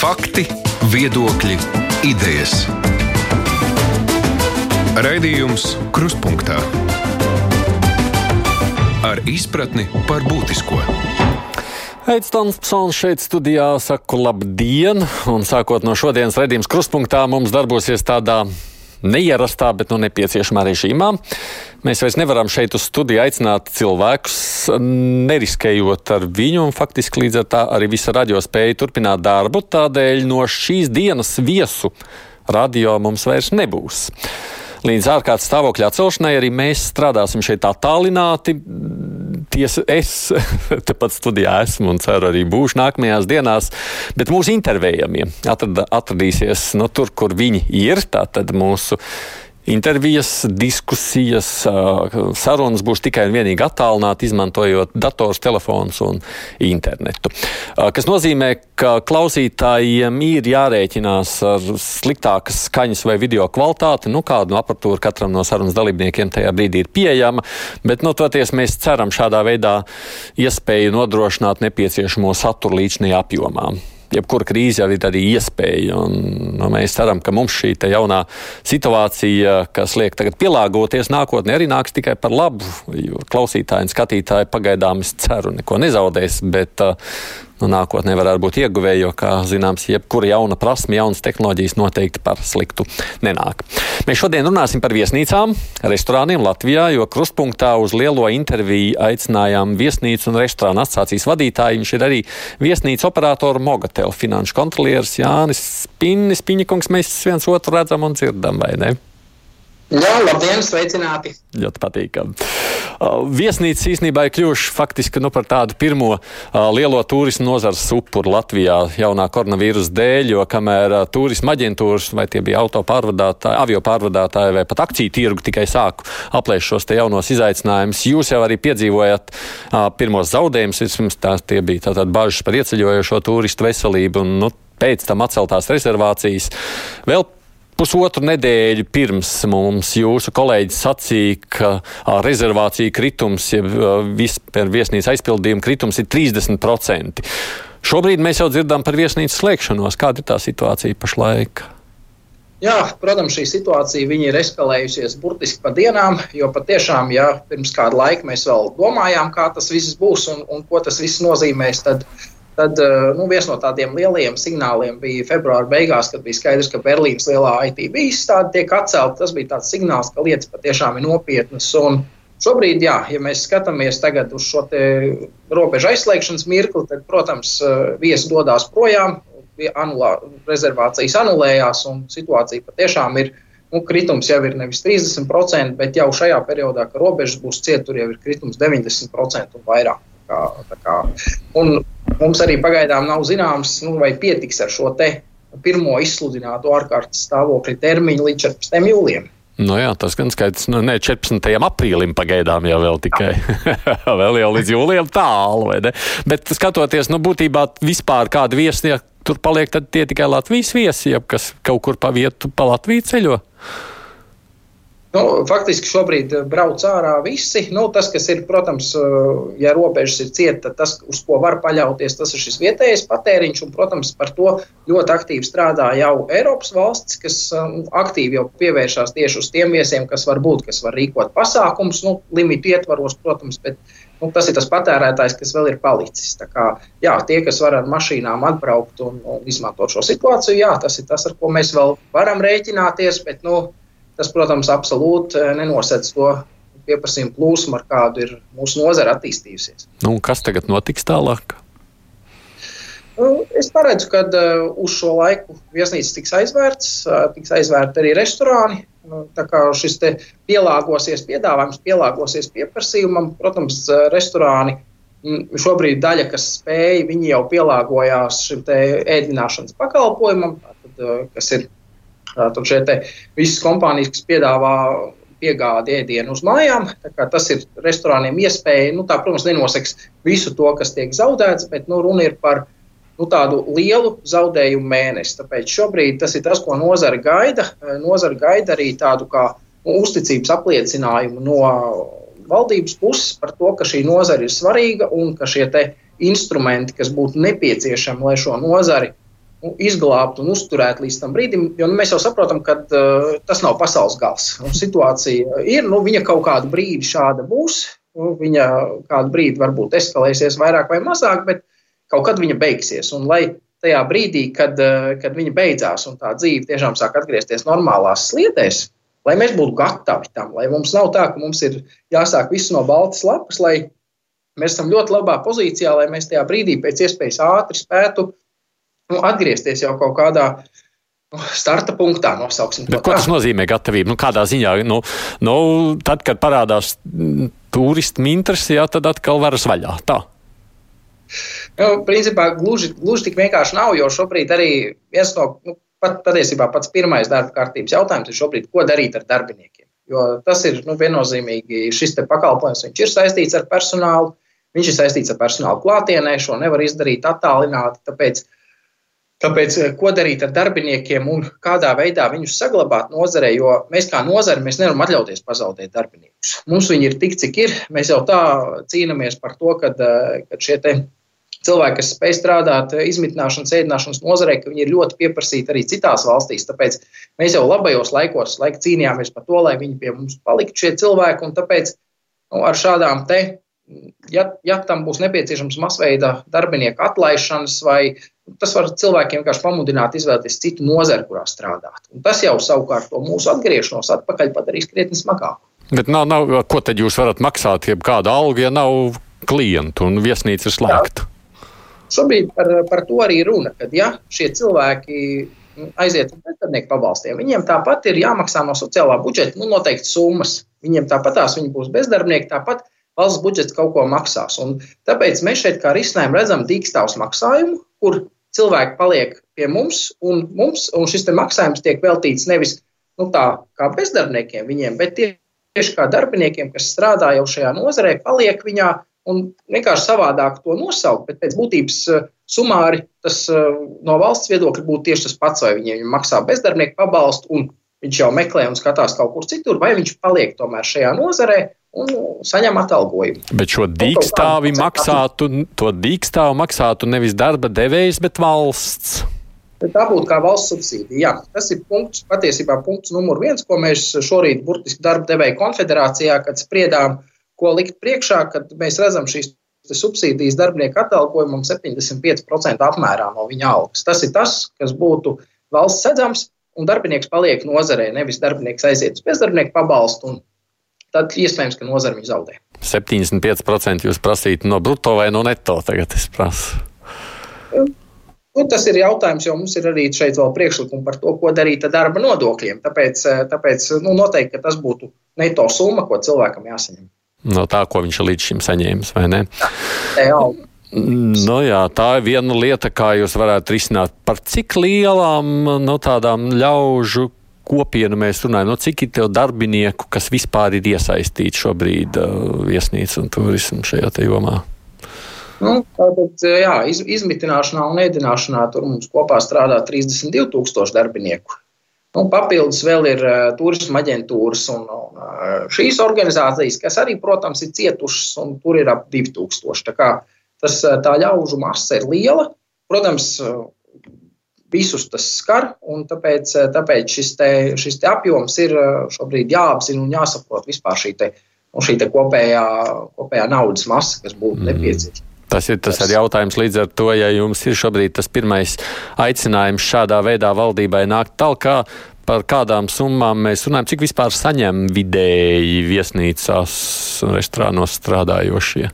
Fakti, viedokļi, idejas. Raidījums Krustpunktā ar izpratni par būtisko. Heits Tomsons šeit studijā saku labdien, un sākot no šodienas redzījums Krustpunktā mums darbosies tādā neierastā, bet nu, nepieciešamā režīmā. Mēs vairs nevaram šeit uz studiju aicināt cilvēkus, neriskējot ar viņu, un faktiski līdz ar tā arī visa radio spēja turpināt darbu. Tādēļ no šīs dienas viesu radio mums vairs nebūs. Līdz ārkārtas stāvokļa atcelšanai arī mēs strādāsim šeit attālināti. Tiesa, es tepat studijā esmu un ceru arī būšu nākamajās dienās, bet mūsu intervējamie atrad, atradīsies no nu, tur, kur viņi ir. Tātad mūsu intervijas, diskusijas, sarunas būs tikai un vienīgi attālināti, izmantojot dators, telefons un internetu. Tas nozīmē, ka klausītājiem ir jārēķinās ar sliktākas skaņas vai video kvalitāti. Nu, kādu no aparatūru katram no sarunas dalībniekiem tajā brīdī ir pieejama, bet, nu, toties mēs ceram šādā veidā iespēju nodrošināt nepieciešamo saturu līdšanai apjomā jebkura krīze jau ir arī iespēja. Un, nu, mēs ceram, ka mums šī jaunā situācija, kas liek tagad pielāgoties nākotnē, arī nāks tikai par labu. Klausītāji un skatītāji pagaidām es ceru, neko nezaudēs, bet uh, nu, nākotnē varētu būt ieguvēji, jo, kā zināms, jebkura jauna prasme, jaunas tehnoloģijas noteikti par sliktu nenāk. Mēs šodien runāsim par viesnīcām, restorāniem Latvijā, jo krustpunktā uz lielo interviju aicinājām viesnīcu un restorānu asociācijas vadītāju. Viņš ir arī viesnīcu operatoru Mogatel finanšu kontrolieris Jānis Spinnis. Piņakungs, mēs viens otru redzam un dzirdam, vai ne? Jā, labdien, sveicināti! Ļoti patīkami. Uh, viesnīcas īstenībā ir kļuvuši faktiski nu, par tādu pirmo uh, lielo turismu nozares upuru Latvijā jaunā koronavīrusa dēļ, jo kamēr uh, turisma aģentūras, vai tie bija auto pārvadātāji, avio pārvadātāji vai pat akciju tirgu tikai sāku aplēst šos te jaunos izaicinājumus, jūs jau arī piedzīvojat pirmos zaudējumus, vismaz tās tie bija tātad bažas par ieceļojošo turistu veselību un, nu, pēc tam atceltās rezervācijas. Vēl pusotru nedēļu pirms mums jūsu kolēģis sacīja, ka rezervācija kritums, ja vispār viesnīcas aizpildījuma kritums ir 30%. Šobrīd mēs jau dzirdam par viesnīcas slēgšanos. Kāda ir tā situācija pašlaik? Jā, protams, šī situācija ir eskalējusies burtiski pa dienām, jo patiešām, ja pirms kāda laika mēs vēl domājām, kā tas viss būs un, un ko tas viss nozīmēs, tad uh, Tad eh, nu, viens no tādiem lielajiem signāliem bija februāra beigās, kad bija skaidrs, ka Berlīnas lielā IT izstāde tiek atcelta. Tas bija tāds signāls, ka lietas patiešām ir nopietnas. Un šobrīd, jā, ja mēs skatāmies uz šo robežu aizslēgšanas mirkli, tad, protams, eh, viesi dodas projām, anulā, rezervācijas anulējās, un situācija patiešām ir. Nu, kritums jau ir nevis 30%, bet jau šajā periodā, kad robežas būs cieta, tur jau ir kritums 90% un vairāk. Kā, kā. Un mums arī pagaidām nav zināms, nu, vai pietiks ar šo pirmo izsludināto ārkārtas stāvokļa termiņu līdz 14. jūlijam. Nu jā, tas gan skaidrs. Nu, ne 14. aprīlim pagaidām jau vēl tikai. vēl jau līdz jūlijam tālu, vai ne? Bet skatoties, nu būtībā vispār kādi viesi, ja tur paliek, tad tie tikai Latvijas viesi, ja kas kaut kur pa vietu pa Latviju ceļo. Nu, faktiski šobrīd eh, brauc ārā visi. Nu, tas, kas ir, protams, eh, ja robežas ir cieta, tas, uz ko var paļauties, tas ir šis vietējais patēriņš. Un, protams, par to ļoti aktīvi strādā jau Eiropas valsts, kas um, aktīvi jau pievēršās tieši uz tiem viesiem, kas var būt, kas var rīkot pasākumus, nu, limitu ietvaros, protams. Bet, nu, tas ir tas patērētājs, kas vēl ir palicis. Tā kā, jā, tie, kas var ar mašīnām atbraukt un, un izmantot šo situāciju, jā, tas ir tas, ar ko mēs vēl varam rēķināties. Bet, nu, Tas, protams, absolūti eh, nenosedz to pieprasījumu plūsmu, ar kādu ir mūsu nozara attīstījusies. Nu, kas tagad notiks tālāk? Nu, es paredzu, ka uh, uz šo laiku viesnīcas tiks aizvērts, uh, tiks aizvērti arī restorāni. Uh, tā kā šis pielāgosies piedāvājums, pielāgosies pieprasījumam, protams, restorāni mm, šobrīd daļa, kas spēja, viņi jau pielāgojās šim ēdināšanas pakalpojumam, tad, kas ir Tad šeit visas kompānijas, kas piedāvā piegādi ēdienu uz mājām, tas ir restorāniem iespēja. Nu, tā, protams, nenosaks visu to, kas tiek zaudēts, bet nu, runa ir par nu, tādu lielu zaudējumu mēnesi. Tāpēc šobrīd tas ir tas, ko nozara gaida. Nozara gaida arī tādu kā nu, uzticības apliecinājumu no valdības puses par to, ka šī nozara ir svarīga un ka šie instrumenti, kas būtu nepieciešami, lai šo nozari izglābt un uzturēt līdz tam brīdim, jo nu, mēs jau saprotam, ka uh, tas nav pasaules gals. Un situācija ir, nu, viņa kaut kādu brīdi šāda būs, nu, viņa kādu brīdi varbūt eskalēsies vairāk vai mazāk, bet kaut kad viņa beigsies. Un, lai tajā brīdī, kad, uh, kad viņa beidzās un tā dzīve tiešām sāk atgriezties normālās sliedēs, lai mēs būtu gatavi tam, lai mums nav tā, ka mums ir jāsāk viss no baltas lapas, lai mēs esam ļoti labā pozīcijā, lai mēs tajā brīdī pēc iespējas ātri spētu nu, atgriezties jau kaut kādā nu, starta punktā, nosauksim to. Ko tas nozīmē gatavība? Nu, kādā ziņā? Nu, nu, tad, kad parādās turistu interesi, jā, tad atkal varas vaļā. Tā. Nu, principā gluži, gluži tik vienkārši nav, jo šobrīd arī viens no, nu, pat, patiesībā pats pirmais darba kārtības jautājums ir šobrīd, ko darīt ar darbiniekiem. Jo tas ir nu, viennozīmīgi, šis pakalpojums ir saistīts ar personālu, viņš ir saistīts ar personālu klātienē, šo nevar izdarīt attālināti. Tāpēc uh, Tāpēc, eh, ko darīt ar darbiniekiem un kādā veidā viņus saglabāt nozarē, jo mēs kā nozare mēs nevaram atļauties pazaudēt darbiniekus. Mums viņi ir tik, cik ir. Mēs jau tā cīnāmies par to, ka eh, šie cilvēki, kas spēj strādāt eh, izmitināšanas, ēdināšanas nozarē, ka viņi ir ļoti pieprasīti arī citās valstīs. Tāpēc mēs jau labajos laikos laik cīnījāmies par to, lai viņi pie mums paliktu šie cilvēki. Un tāpēc nu, ar šādām te, ja, ja tam būs nepieciešams masveida darbinieku atlaišanas vai tas var cilvēkiem vienkārši pamudināt izvēlēties citu nozari, kurā strādāt. Un tas jau savukārt to mūsu atgriešanos atpakaļ padarīs krietni smagāku. Bet nav, nav, ko tad jūs varat maksāt, ja kāda alga, ja nav klientu un viesnīca ir slēgta? Šobrīd par, par to arī runa, ka ja šie cilvēki aiziet uz bezdarbnieku pabalstiem, viņiem tāpat ir jāmaksā no sociālā budžeta nu, noteikti summas. Viņiem tāpat tās viņi būs bezdarbnieki, tāpat valsts budžets kaut ko maksās. Un tāpēc mēs šeit kā risinājumu redzam dīkstāvs maksājumu, kur cilvēki paliek pie mums, un, mums, un šis maksājums tiek veltīts nevis nu, tā kā bezdarbniekiem, viņiem, bet tieši kā darbiniekiem, kas strādā jau šajā nozarē, paliek viņā un vienkārši savādāk to nosaukt. Bet pēc būtības eh, sumāri tas eh, no valsts viedokļa būtu tieši tas pats, vai viņiem maksā bezdarbnieku pabalstu, un viņš jau meklē un skatās kaut kur citur, vai viņš paliek tomēr šajā nozarē un saņem atalgojumu. Bet šo dīkstāvi maksātu, to dīkstāvu maksātu nevis darba devējs, bet valsts. Bet tā būtu kā valsts subsīdija. Jā, tas ir punkts, patiesībā punkts numur viens, ko mēs šorīt burtiski darba devēja konfederācijā, kad spriedām, ko likt priekšā, kad mēs redzam šīs subsīdijas darbinieku atalgojumam 75% apmērā no viņa algas. Tas ir tas, kas būtu valsts sedzams, un darbinieks paliek nozarē, nevis darbinieks aiziet uz bezdarbnieku pabalstu un tad iespējams, ka nozara viņu zaudē. 75% jūs prasītu no brutto vai no neto tagad es prasu? Nu, tas ir jautājums, jo mums ir arī šeit vēl priekšlikumi par to, ko darīt ar darba nodokļiem. Tāpēc, tāpēc nu, noteikti tas būtu neto summa, ko cilvēkam jāsaņem. No tā, ko viņš līdz šim saņēmis, vai ne? Jā, Nu, jā, tā ir viena lieta, kā jūs varētu risināt. Par cik lielām no nu, tādām ļaužu kopienu mēs runājam, no cik ir tev darbinieku, kas vispār ir iesaistīti šobrīd uh, viesnīcu un turismu šajā jomā? Nu, tātad, jā, iz, izmitināšanā un ēdināšanā tur mums kopā strādā 32,000 darbinieku. Nu, papildus vēl ir uh, turisma aģentūras un, un uh, šīs organizācijas, kas arī, protams, ir cietušas, un tur ir ap 2000. Tā, kā, tas, uh, tā ļaužu masa ir liela. Protams, uh, visus tas skar, un tāpēc, eh, tāpēc šis, te, šis te apjoms ir eh, šobrīd jāapzina un jāsaprot vispār šī, te, nu, šī te kopējā, kopējā naudas masa, kas būtu mm. nepieciešama. Tas ir tas ir jautājums līdz ar to, ja jums ir šobrīd tas pirmais aicinājums šādā veidā valdībai nākt tālāk, par kādām summām mēs runājam, cik vispār saņem vidēji viesnīcās un restorānos strādājošie.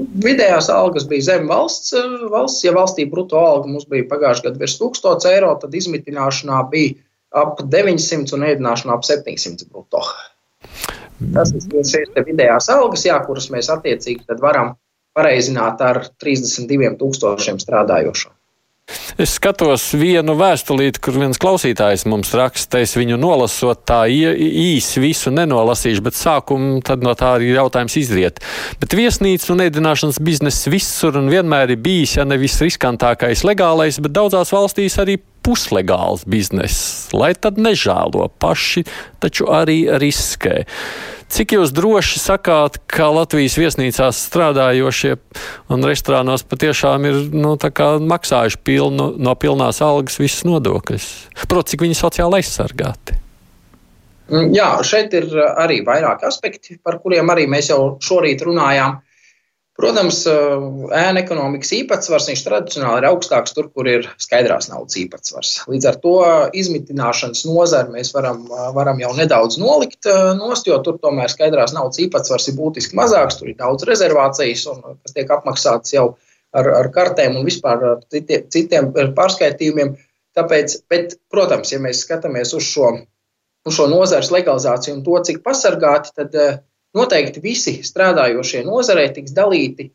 Vidējās algas bija zem valsts, eh, valsts. Ja valstī brutto alga mums bija pagājušajā gadā virs 1000 eiro, tad izmitināšanā bija ap 900 un ēdināšanā ap 700 brutto. Tas ir šīs vidējās algas, jā, kuras mēs attiecīgi varam pareizināt ar 32 tūkstošiem strādājošo. Es skatos vienu vēstulīti, kur viens klausītājs mums raksta, es viņu nolasot tā īsi visu nenolasīšu, bet sākumu tad no tā arī jautājums izriet. Bet viesnīca un ēdināšanas bizness visur un vienmēr ir bijis, ja nevis riskantākais legālais, bet daudzās valstīs arī puslegāls bizness, lai tad nežēlo paši, taču arī riskē. Cik jūs droši sakāt, ka Latvijas viesnīcās strādājošie un restorānos patiešām ir nu, maksājuši pilnu, no pilnās algas visas nodokļus? Protams, cik viņi sociāli aizsargāti? Mm, jā, šeit ir arī vairāki aspekti, par kuriem arī mēs jau šorīt runājām. Protams, eh, ēna ekonomikas īpatsvars tradicionāli ir augstāks tur, kur ir skaidrās naudas īpatsvars. Līdz ar to izmitināšanas nozari mēs varam, eh, varam jau nedaudz nolikt eh, nost, jo tur tomēr skaidrās naudas īpatsvars ir būtiski mazāks, tur ir daudz rezervācijas, un, kas tiek apmaksātas jau ar, ar kartēm un vispār ar citiem, citiem pārskaitījumiem. Tāpēc, bet, protams, ja mēs skatāmies uz šo, uz šo nozares legalizāciju un to, cik pasargāti, tad noteikti visi strādājošie nozarē tiks dalīti,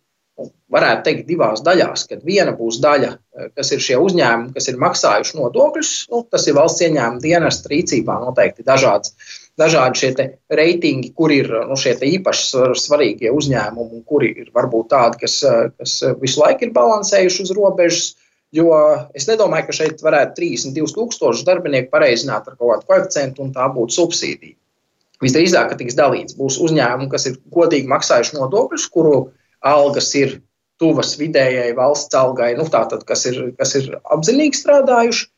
varētu teikt, divās daļās. Kad viena būs daļa, eh, kas ir šie uzņēmumi, kas ir maksājuši nodokļus, nu, tas ir valsts ieņēmuma dienesta rīcībā noteikti dažāds. Dažādi šie reitingi, kur ir nu, šie īpaši svarīgie uzņēmumi, kuri ir varbūt tādi, kas, eh, kas visu laiku ir balansējuši uz robežas. Jo es nedomāju, ka šeit varētu 32,000 darbinieku pareizināt ar kaut kādu koeficientu, un tā būtu subsīdija. Visdrīzāk, ka tiks dalīts. Būs uzņēmumi, kas ir godīgi maksājuši nodokļus, kuru algas ir tuvas vidējai valsts algai, nu, tātad, kas, ir, kas ir apzinīgi strādājuši.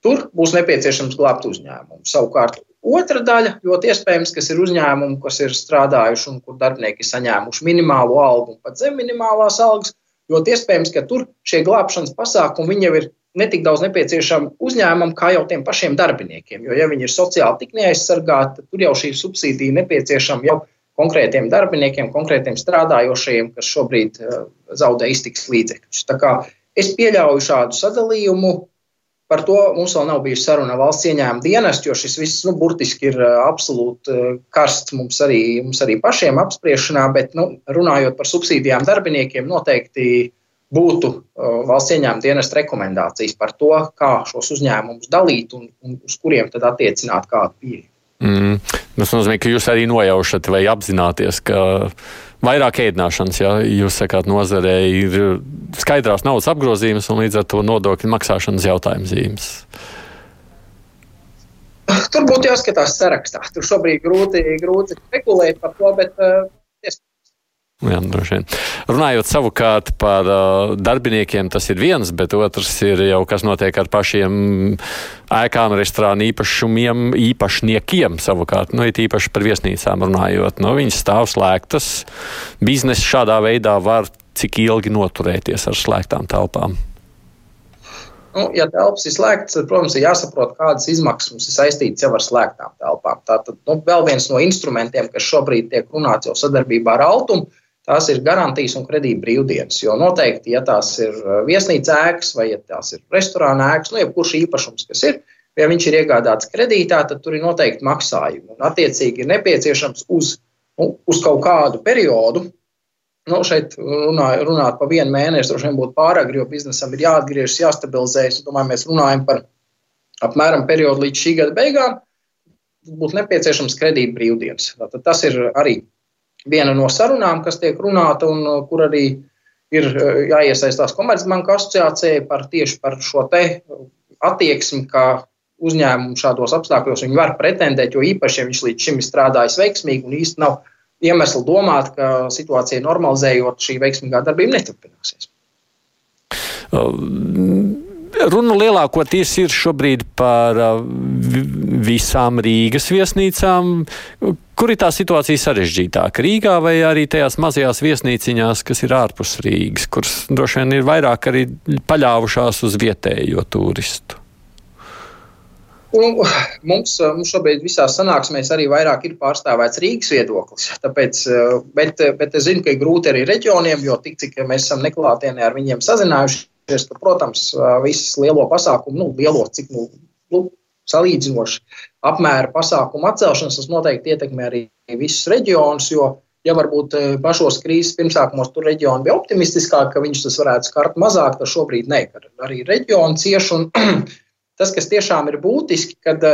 Tur būs nepieciešams glābt uzņēmumu. Savukārt, otra daļa ļoti iespējams, kas ir uzņēmumi, kas ir strādājuši un kur darbinieki saņēmuši minimālo algu un pat zem minimālās algas, ļoti iespējams, ka tur šie glābšanas pasākumi jau ir netik daudz nepieciešama uzņēmumam, kā jau tiem pašiem darbiniekiem. Jo, ja viņi ir sociāli tik neaizsargāti, tad tur jau šī subsīdija nepieciešama jau konkrētiem darbiniekiem, konkrētiem strādājošajiem, kas šobrīd uh, zaudē iztiks līdzekļus. Es pieļauju šādu sadalījumu. Par to mums vēl nav bijusi saruna valsts ieņēmuma dienestu, jo šis viss nu, burtiski ir uh, absolūti uh, karsts mums arī, mums arī pašiem apspriešanā. Bet, nu, runājot par subsīdijām darbiniekiem, noteikti uh, būtu uh, valsts ieņēmuma dienesta rekomendācijas par to, kā šos uzņēmumus dalīt un, un uz kuriem tad attiecināt kādu pieeju. Mm. Tas nozīmē, ka jūs arī nojaušat vai apzināties, ka vairāk ēdināšanas, ja jūs sakāt, nozarē ir skaidrās naudas apgrozījums un līdz ar to nodokļu maksāšanas jautājums zīmes. Tur būtu jāskatās sarakstā. Tur šobrīd grūti, grūti spekulēt par to, bet uh, Jā, droši vien. Runājot savukārt par uh, darbiniekiem, tas ir viens, bet otrs ir jau kas notiek ar pašiem ēkām, restorānu īpašumiem, īpašniekiem savukārt. Nu, it īpaši par viesnīcām runājot. Nu, viņas stāv slēgtas. Biznesa šādā veidā var cik ilgi noturēties ar slēgtām telpām. Nu, ja telpas ir slēgtas, tad, protams, ir jāsaprot, kādas izmaksas mums ir saistītas jau ar slēgtām telpām. Tātad nu, vēl viens no instrumentiem, kas šobrīd tiek runāts jau sadarbībā ar Altumu, tās ir garantijas un kredīta brīvdienas. Jo noteikti, ja tās ir uh, viesnīca ēkas vai ja tās ir restorāna ēkas, nu, jebkurš īpašums, kas ir, ja viņš ir iegādāts kredītā, tad tur ir noteikti maksājumi. Un, attiecīgi, ir nepieciešams uz, nu, uz kaut kādu periodu. Nu, šeit runāt, runāt par vienu mēnesi droši vien būtu pārāk, jo biznesam ir jāatgriežas, jāstabilizējas. Domāju, mēs runājam par apmēram periodu līdz šī gada beigām. Būtu nepieciešams kredīt brīvdienas. Tad tas ir arī viena no sarunām, kas tiek runāta un uh, kur arī ir uh, jāiesaistās Komercbanka asociācijai par tieši par šo te attieksmi, kā uzņēmumu šādos apstākļos viņi var pretendēt, jo īpaši, ja viņš līdz šim ir strādājis veiksmīgi un īsti nav iemesli domāt, ka situācija normalizējot, šī veiksmīgā darbība neturpināsies. Um Runa lielākoties ir šobrīd par uh, visām Rīgas viesnīcām. Kur ir tā situācija sarežģītāka? Rīgā vai arī tajās mazajās viesnīciņās, kas ir ārpus Rīgas, kuras droši vien ir vairāk arī paļāvušās uz vietējo turistu? Un mums, mums šobrīd visās sanāksmēs arī vairāk ir pārstāvēts Rīgas viedoklis. Tāpēc, bet, bet es zinu, ka ir grūti arī reģioniem, jo tik cik mēs esam neklātienē ar viņiem sazinājušies, ka, protams, visas lielo pasākumu, nu, lielo, cik nu, nu, salīdzinoši apmēra pasākumu atcelšanas, tas noteikti ietekmē arī visus reģionus, jo, ja varbūt pašos krīzes pirmsākumos tur reģioni bija optimistiskāki, ka viņš tas varētu skart mazāk, tad šobrīd ne, arī reģioni cieš, un tas, kas tiešām ir būtiski, kad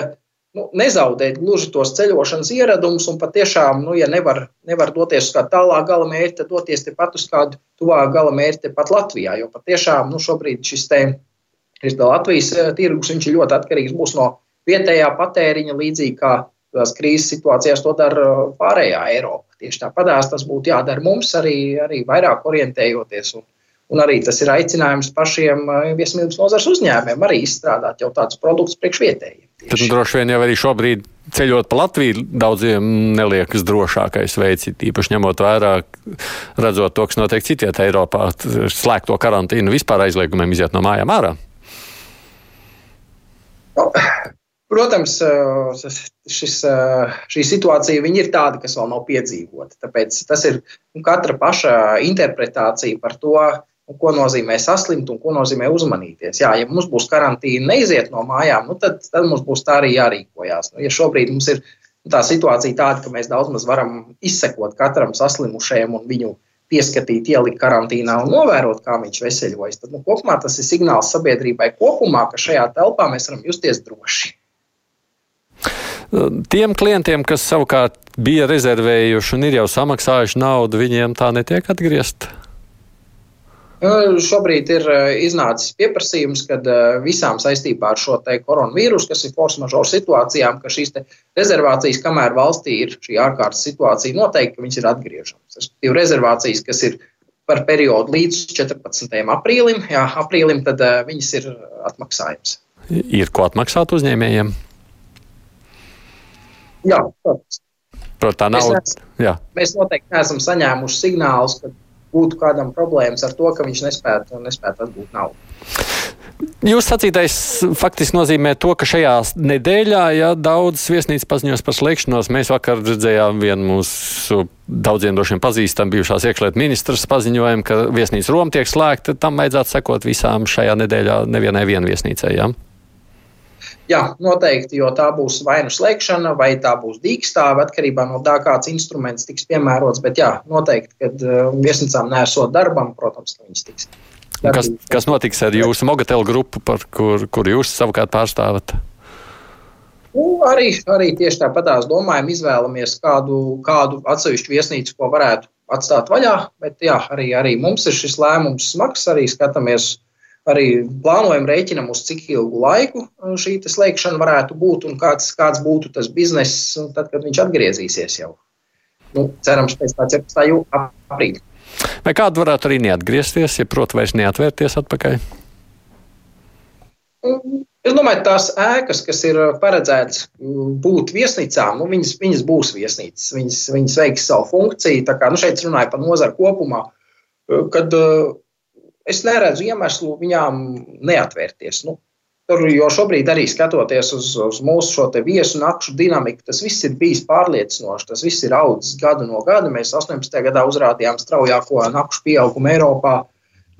nu, nezaudēt gluži tos ceļošanas ieradumus, un patiešām, nu, ja nevar, nevar doties uz kādu tālāku gala mērķi, tad doties tepat uz kādu tuvāku gala mērķi tepat Latvijā. Jo patiešām nu, šobrīd šis te Latvijas tirgus viņš ir ļoti atkarīgs no vietējā patēriņa, līdzīgi kā tās krīzes situācijās to dara pārējā Eiropa. Tieši tāpatās tas būtu jādara mums, arī, arī vairāk orientējoties. Un, un arī tas ir aicinājums pašiem viesmīlības nozares uzņēmumiem arī izstrādāt jau tādus produktus priekšvietējiem. Tad nu, droši vien jau arī šobrīd ceļot pa Latviju daudziem neliekas drošākais veids, īpaši ņemot vērā, redzot to, kas notiek citvietā Eiropā, slēgto karantīnu vispār aizliegumiem iziet no mājām ārā. Protams, šis, šī situācija ir tāda, kas vēl nav piedzīvota. Tāpēc tas ir nu, katra paša interpretācija par to, ko nozīmē saslimt un ko nozīmē uzmanīties. Jā, ja mums būs karantīna, neiziet no mājām, nu, tad, tad mums būs tā arī jārīkojās. Nu, ja šobrīd mums ir nu, tā situācija tāda, ka mēs daudz maz varam izsekot katram saslimušajam un viņu pieskatīt, ielikt karantīnā un novērot, kā viņš veseļojas, tad nu, kopumā tas ir signāls sabiedrībai kopumā, ka šajā telpā mēs varam justies droši. Tiem klientiem, kas savukārt bija rezervējuši un ir jau samaksājuši naudu, viņiem tā netiek atgriezta. Šobrīd ir iznācis pieprasījums, kad visām saistībā ar šo koronavīrusu, kas ir force majeure situācijām, ka šīs rezervācijas, kamēr valstī ir šī ārkārtas situācija, noteikti viņas ir atgriežamas. Respektīvi, rezervācijas, kas ir par periodu līdz 14. aprīlim, jā, aprīlim tad viņas ir atmaksājums. Ir ko atmaksāt uzņēmējiem? Jā, protams. Protams, tā nav. Mēs, neesam, mēs noteikti neesam saņēmuši signālus, ka būtu kādam problēmas ar to, ka viņš nespētu, nespētu atgūt naudu. Jūs sacītais faktiski nozīmē to, ka šajā nedēļā, ja daudzas viesnīcas paziņos par slēgšanos, mēs vakar redzējām vienu mūsu daudziem droši vien pazīstam bijušās iekšlietu ministras paziņojumu, ka viesnīca Roma tiek slēgta, tam vajadzētu sekot visām šajā nedēļā nevienai vienviesnīcai. Ja? Jā, noteikti, jo tā būs vai nu slēgšana, vai tā būs dīkstāve, atkarībā no tā, kāds instruments tiks piemērots. Bet jā, noteikti, kad uh, viesnīcām nesot darbam, protams, viņas tiks. Darbīgi. Kas, kas notiks ar jūsu Mogatelu grupu, par kur, kur jūs savukārt pārstāvat? Nu, arī, arī tieši tāpatās domājam, izvēlamies kādu, kādu atsevišķu viesnīcu, ko varētu atstāt vaļā. Bet jā, arī, arī mums ir šis lēmums smags, arī skatāmies arī plānojam rēķinam, uz cik ilgu laiku uh, šī slēgšana varētu būt un kāds, kāds būtu tas bizness, tad, kad viņš atgriezīsies jau. Nu, cerams, pēc tā 14. aprīļa. Vai kāda varētu arī neatgriezties, ja proti, vairs neatvērties atpakaļ? Mm, es domāju, tās ēkas, kas ir paredzētas mm, būt viesnīcām, nu, viņas, viņas būs viesnīcas. Viņas, viņas veiks savu funkciju. Tā kā nu, šeit runāja par nozaru kopumā, kad uh, es neredzu iemeslu viņām neatvērties. Nu, tur, jo šobrīd arī skatoties uz, uz mūsu šo viesu nakšu dinamiku, tas viss ir bijis pārliecinoši. Tas viss ir audzis gadu no gada. Mēs 18. gadā uzrādījām straujāko nakšu pieaugumu Eiropā.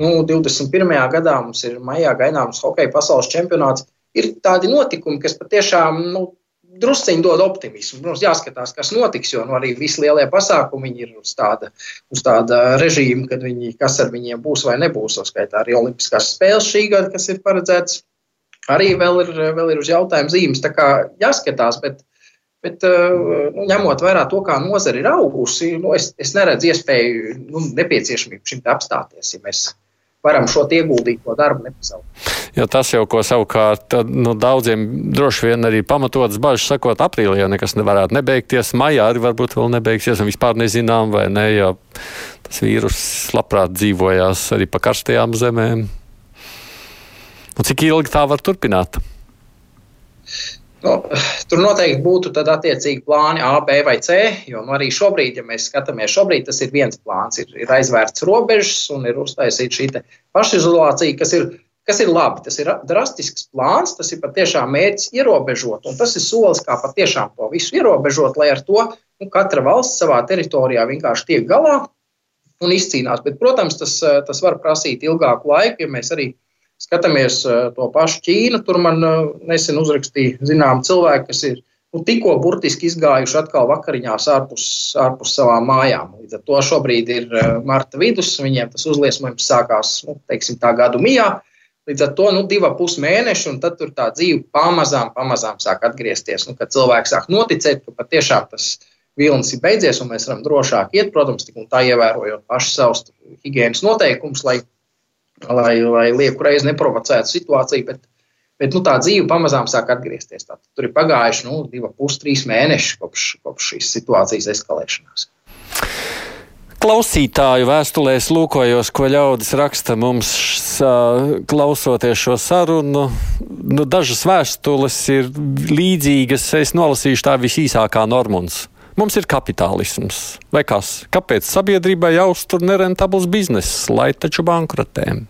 Nu, 21. gadā mums ir maijā gaidāms hokeja pasaules čempionāts. Ir tādi notikumi, kas patiešām nu, drusciņi dod optimismu. Mums jāskatās, kas notiks, jo nu, arī visi lielie pasākumi ir uz tāda, uz tāda režīma, kad viņi, kas ar viņiem būs vai nebūs. Uzskaitā arī Olimpiskās spēles šī gada, kas ir paredzētas, arī vēl ir, vēl ir uz jautājumu zīmes. Tā kā jāskatās, bet, bet nu, ņemot vērā to, kā nozara ir augusi, nu, es, es neredzu iespēju, nu, nepieciešamību šim apstāties. Ja mēs, varam šo ieguldīto darbu nepasaukt. Jo tas jau, ko savukārt nu, daudziem droši vien arī pamatotas bažas sakot, aprīlī jau nekas nevarētu nebeigties, maijā arī varbūt vēl nebeigsies, un vispār nezinām, vai ne, jo tas vīrus labprāt dzīvojās arī pa karstajām zemēm. Un cik ilgi tā var turpināt? Nu, tur noteikti būtu attiecīgi plāni A, B vai C. Jo nu, arī šobrīd, ja mēs skatāmies, šobrīd tas ir viens plāns. Ir, ir aizvērts robežas un ir uztaisīta šī pašizolācija, kas ir, kas ir labi. Tas ir drastisks plāns, tas ir patiešām mērķis ierobežot. Un tas ir solis, kā patiešām to visu ierobežot, lai ar to nu, katra valsts savā teritorijā vienkārši tiek galā un izcīnās. Bet, protams, tas, tas var prasīt ilgāku laiku, ja mēs arī Skatāmies eh, to pašu Ķīnu. Tur man eh, nesen uzrakstīja zinām cilvēki, kas ir nu, tikko burtiski izgājuši atkal vakariņās ārpus, ārpus savām mājām. Līdz ar to šobrīd ir eh, marta vidus, viņiem tas uzliesmojums sākās nu, teiksim, tā gadu mijā. Līdz ar to nu, divi pus mēneši, un tad tā dzīve pamazām, pamazām sāk atgriezties. Nu, kad cilvēks sāk noticēt, ka patiešām tas vilnis ir beidzies, un mēs varam drošāk iet, protams, tik un tā ievērojot pašu savus higiēnas noteikumus, lai lai, lai lieku reizi neprovocētu situāciju. Bet, bet nu, tā dzīve pamazām sāk atgriezties. Tātad, tur ir pagājuši nu, divi, pus, trīs mēneši kopš, kopš šīs situācijas eskalēšanās. Klausītāju vēstulēs lūkojos, ko ļaudis raksta mums, klausoties šo sarunu. Nu, dažas vēstules ir līdzīgas. Es nolasīšu tā visīsākā Normunds. Mums ir kapitālisms. Vai kas? Kāpēc sabiedrībai jāuztur nerentabls bizness, lai taču bankrotēm?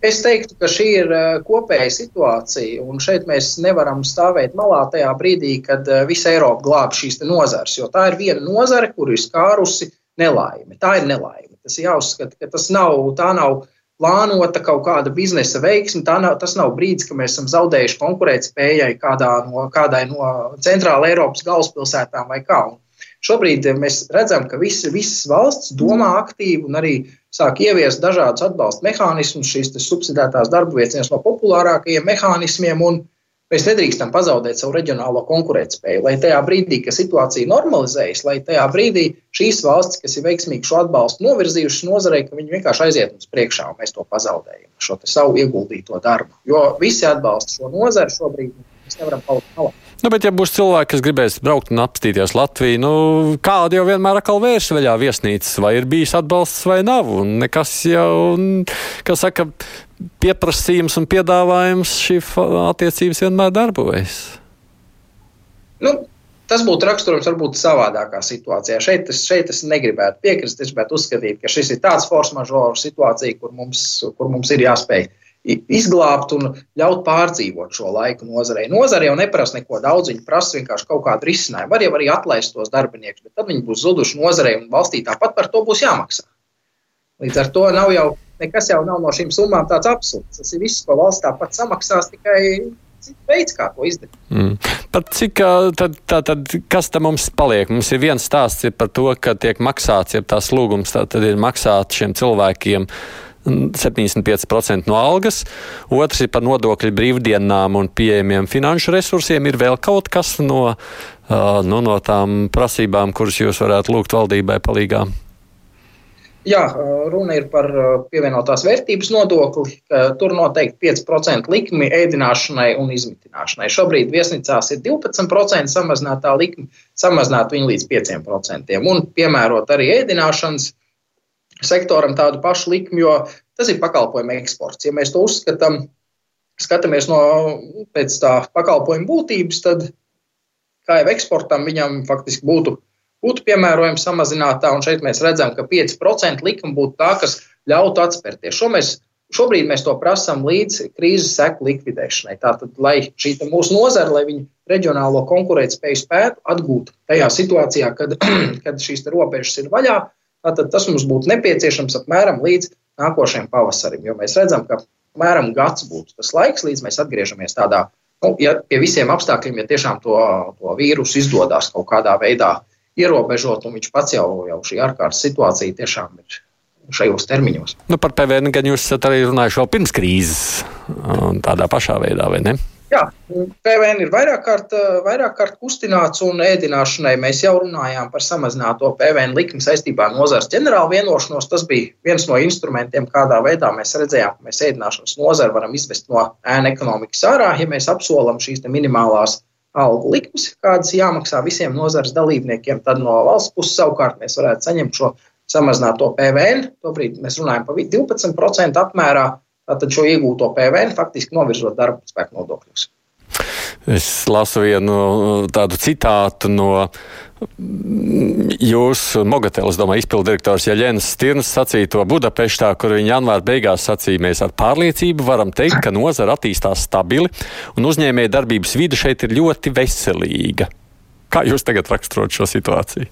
Es teiktu, ka šī ir kopēja situācija, un šeit mēs nevaram stāvēt malā tajā brīdī, kad visa Eiropa glāb šīs nozares. Jo tā ir viena nozare, kur ir skārusi nelaime. Tā ir nelaime. Tas ir jāuzskata, ka tas nav, tā nav plānota kaut kāda biznesa veiksme. Nav, tas nav brīdis, kad mēs esam zaudējuši konkurētspējai kādā no, kādai no centrāla Eiropas galvaspilsētām vai kā. Un šobrīd mēs redzam, ka visi, visas valsts domā aktīvi un arī sāk ieviest dažādus atbalsta mehānismus. Šīs subsidētās darba vietas viens no populārākajiem mehānismiem. Un, Mēs nedrīkstam pazaudēt savu reģionālo konkurētspēju, lai tajā brīdī, kad situācija normalizējas, lai tajā brīdī šīs valstis, kas ir veiksmīgi šo atbalstu novirzījušas nozarei, ka viņi vienkārši aiziet mums priekšā un mēs to pazaudējam, šo savu ieguldīto darbu. Jo visi atbalsta šo nozari šobrīd, mēs nevaram palikt malā. Nu, bet, ja būs cilvēki, kas gribēs braukt un apstīties Latviju, nu, kāda jau vienmēr atkal vērš vaļā viesnīcas, vai ir bijis atbalsts vai nav, un nekas jau, kas saka, pieprasījums un piedāvājums šī attiecības vienmēr darbojas. Nu, tas būtu raksturojams varbūt savādākā situācijā. Šeit es, šeit es negribētu piekrist. Es gribētu uzskatīt, ka šis ir tāds force majeure situācija, kur mums, kur mums ir jāspēj izglābt un ļaut pārdzīvot šo laiku nozarei. Nozare jau neprasa neko daudz, viņi prasa vienkārši kaut kādu risinājumu. Var jau arī atlaist tos darbiniekus, bet tad viņi būs zuduši nozarei un valstī tāpat par to būs jāmaksā. Līdz ar to nav jau nekas jau nav no šīm summām tāds absurds. Tas ir viss, ko valsts tāpat samaksās, tikai veids, kā to izdarīt. Mm. Pat cik tad, tā, tad, kas tam mums paliek? Mums ir viens stāsts ir par to, ka tiek maksāts, ja tās lūgums tā, tad ir maksāt šiem cilvēkiem. 75% no algas, otrs ir par nodokļu brīvdienām un pieejamiem finanšu resursiem. Ir vēl kaut kas no, uh, nu, no tām prasībām, kuras jūs varētu lūgt valdībai palīdzīgām? Jā, runa ir par pievienotās vērtības nodokli. Tur noteikti 5% likmi ēdināšanai un izmitināšanai. Šobrīd viesnīcās ir 12% samazinātā likme, samazināt viņu līdz 5% un piemērot arī ēdināšanas sektoram tādu pašu likmi, jo tas ir pakalpojumu eksports. Ja mēs to uzskatām, skatāmies no pēc tā pakalpojumu būtības, tad kā jau eksportam viņam faktiski būtu būtu piemērojams samazinātā, un šeit mēs redzam, ka 5% likuma būtu tā, kas ļautu atspērties. Šo mēs, šobrīd mēs to prasām līdz krīzes seku likvidēšanai. Tātad, lai šī mūsu nozara, lai viņi reģionālo konkurētspēju spētu atgūt tajā situācijā, kad, kad šīs robežas ir vaļā, tad tas mums būtu nepieciešams apmēram līdz nākošajam pavasarim. Jo mēs redzam, ka apmēram gads būtu tas laiks, līdz mēs atgriežamies tādā, nu, ja pie visiem apstākļiem, ja tiešām to, to vīrusu izdodas kaut kādā veidā ierobežot, un viņš pats jau, jau šī ārkārtas situācija tiešām ir šajos termiņos. Nu, par PVN gan jūs esat arī runājuši vēl pirms krīzes, tādā pašā veidā, vai ne? Jā, PVN ir vairāk kārt, vairāk kārt kustināts, un ēdināšanai mēs jau runājām par samazināto PVN likmi saistībā ar nozares ģenerālu vienošanos. Tas bija viens no instrumentiem, kādā veidā mēs redzējām, ka mēs ēdināšanas nozari varam izvest no ēna ekonomikas ārā, ja mēs apsolam šīs minimālās algu likmes, kādas jāmaksā visiem nozares dalībniekiem. Tad no valsts puses savukārt mēs varētu saņemt šo samazināto PVN. Tobrīd mēs runājam par 12% apmērā, tad šo iegūto PVN faktiski novirzot darba spēku nodokļus. Es lasu vienu tādu citātu no jūsu Mogatēlas, domāju, izpildirektors Jaļens Stirns sacīja to Budapeštā, kur viņa janvāra beigās sacīja, mēs ar pārliecību varam teikt, ka nozara attīstās stabili un uzņēmēja darbības vide šeit ir ļoti veselīga. Kā jūs tagad raksturot šo situāciju?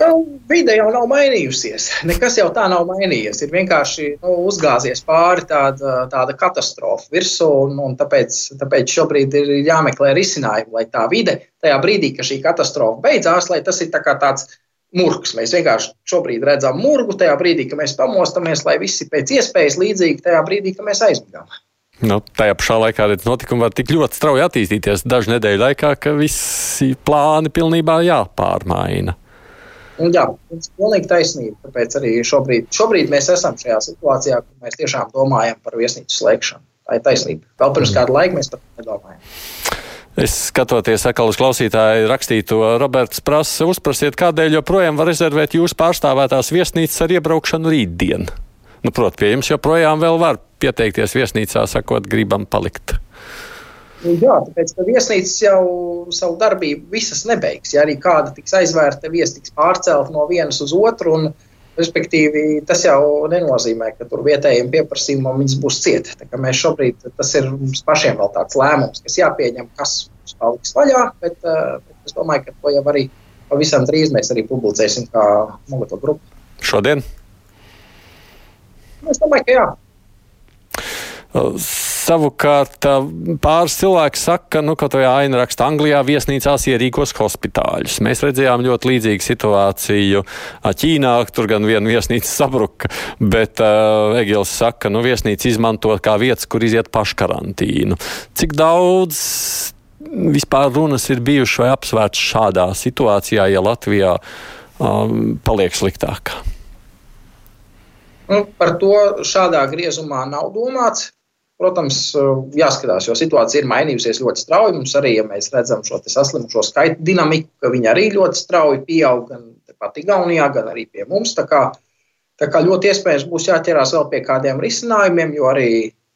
Nu, vide jau nav mainījusies. Nekas jau tā nav mainījies. Ir vienkārši nu, uzgāzies pāri tāda, tāda katastrofa virsū, un, un tāpēc, tāpēc šobrīd ir jāmeklē risinājumi, lai tā vide tajā brīdī, kad šī katastrofa beidzās, lai tas ir tā tāds murgs. Mēs vienkārši šobrīd redzam murgu tajā brīdī, kad mēs pamostamies, lai visi pēc iespējas līdzīgi tajā brīdī, kad mēs aizmigām. Nu, tajā pašā laikā notikumi var tik ļoti strauji attīstīties dažu nedēļu laikā, ka visi plāni pilnībā jāpārmaina. Un, jā, jums ir pilnīgi taisnība. Tāpēc arī šobrīd, šobrīd mēs esam šajā situācijā, kur mēs tiešām domājam par viesnīcu slēgšanu. Tā ir taisnība. Vēl pirms kāda laika mēs par to nedomājam. Es skatoties atkal uz klausītāju rakstīto, Roberts prasa, uzprasiet, kādēļ joprojām var rezervēt jūsu pārstāvētās viesnīcas ar iebraukšanu rītdien. Nu, Protams, pie jums joprojām vēl var pieteikties viesnīcā, sakot, gribam palikt. Jā, tāpēc ka viesnīcas jau savu darbību visas nebeigs. Ja arī kāda tiks aizvērta, viesi tiks pārcelt no vienas uz otru. Un, respektīvi, tas jau nenozīmē, ka tur vietējiem pieprasījumam viņas būs cieta. Mēs šobrīd tas ir mums pašiem vēl tāds lēmums, kas jāpieņem, kas mums paliks vaļā. Bet, bet es domāju, ka to jau arī pavisam drīz mēs arī publicēsim kā Mogoto grupu. Šodien? Es domāju, ka jā. Savukārt pāris cilvēki saka, ka, nu, kaut vai aina raksta, Anglijā viesnīcās ierīkos hospitāļus. Mēs redzējām ļoti līdzīgu situāciju Ķīnā, tur gan viena viesnīca sabruka, bet uh, Egils saka, nu, viesnīca izmanto kā vietas, kur iziet paškarantīnu. Cik daudz vispār runas ir bijušas vai apsvērts šādā situācijā, ja Latvijā um, paliek sliktāk? Nu, par to šādā griezumā nav domāts. Protams, jāskatās, jo situācija ir mainījusies ļoti strauji. Mums arī, ja mēs redzam šo saslimušo skaitu dinamiku, ka viņi arī ļoti strauji pieaug gan pat Igaunijā, gan arī pie mums. Tā kā, tā kā ļoti iespējams būs jāķerās vēl pie kādiem risinājumiem, jo arī,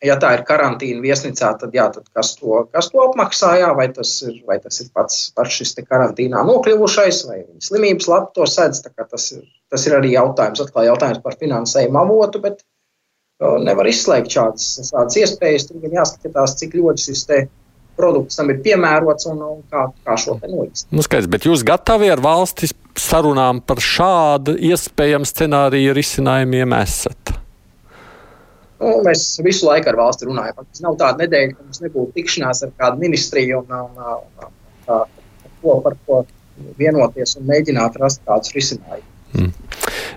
ja tā ir karantīna viesnīcā, tad, jā, tad kas, to, kas to apmaksā, jā, vai, tas ir, vai tas ir pats, pats šis karantīnā nokļuvušais, vai viņa slimības labi to sedz. Tas ir, tas ir arī jautājums, atkal jautājums par finansējumu avotu. Bet, nevar izslēgt šādas, šādas iespējas. Tur gan jāskatās, cik ļoti šis produkts tam ir piemērots un, un kā, kā šo te noīst. Nu, skaidrs, bet jūs gatavi ar valstis sarunām par šādu iespējamu scenāriju risinājumiem esat? Nu, mēs visu laiku ar valsti runājam. Tas nav tāda nedēļa, ka mums nebūtu tikšanās ar kādu ministriju un, un, un, un tā, ko, par ko vienoties un mēģināt rast kādus risinājumus. Mm.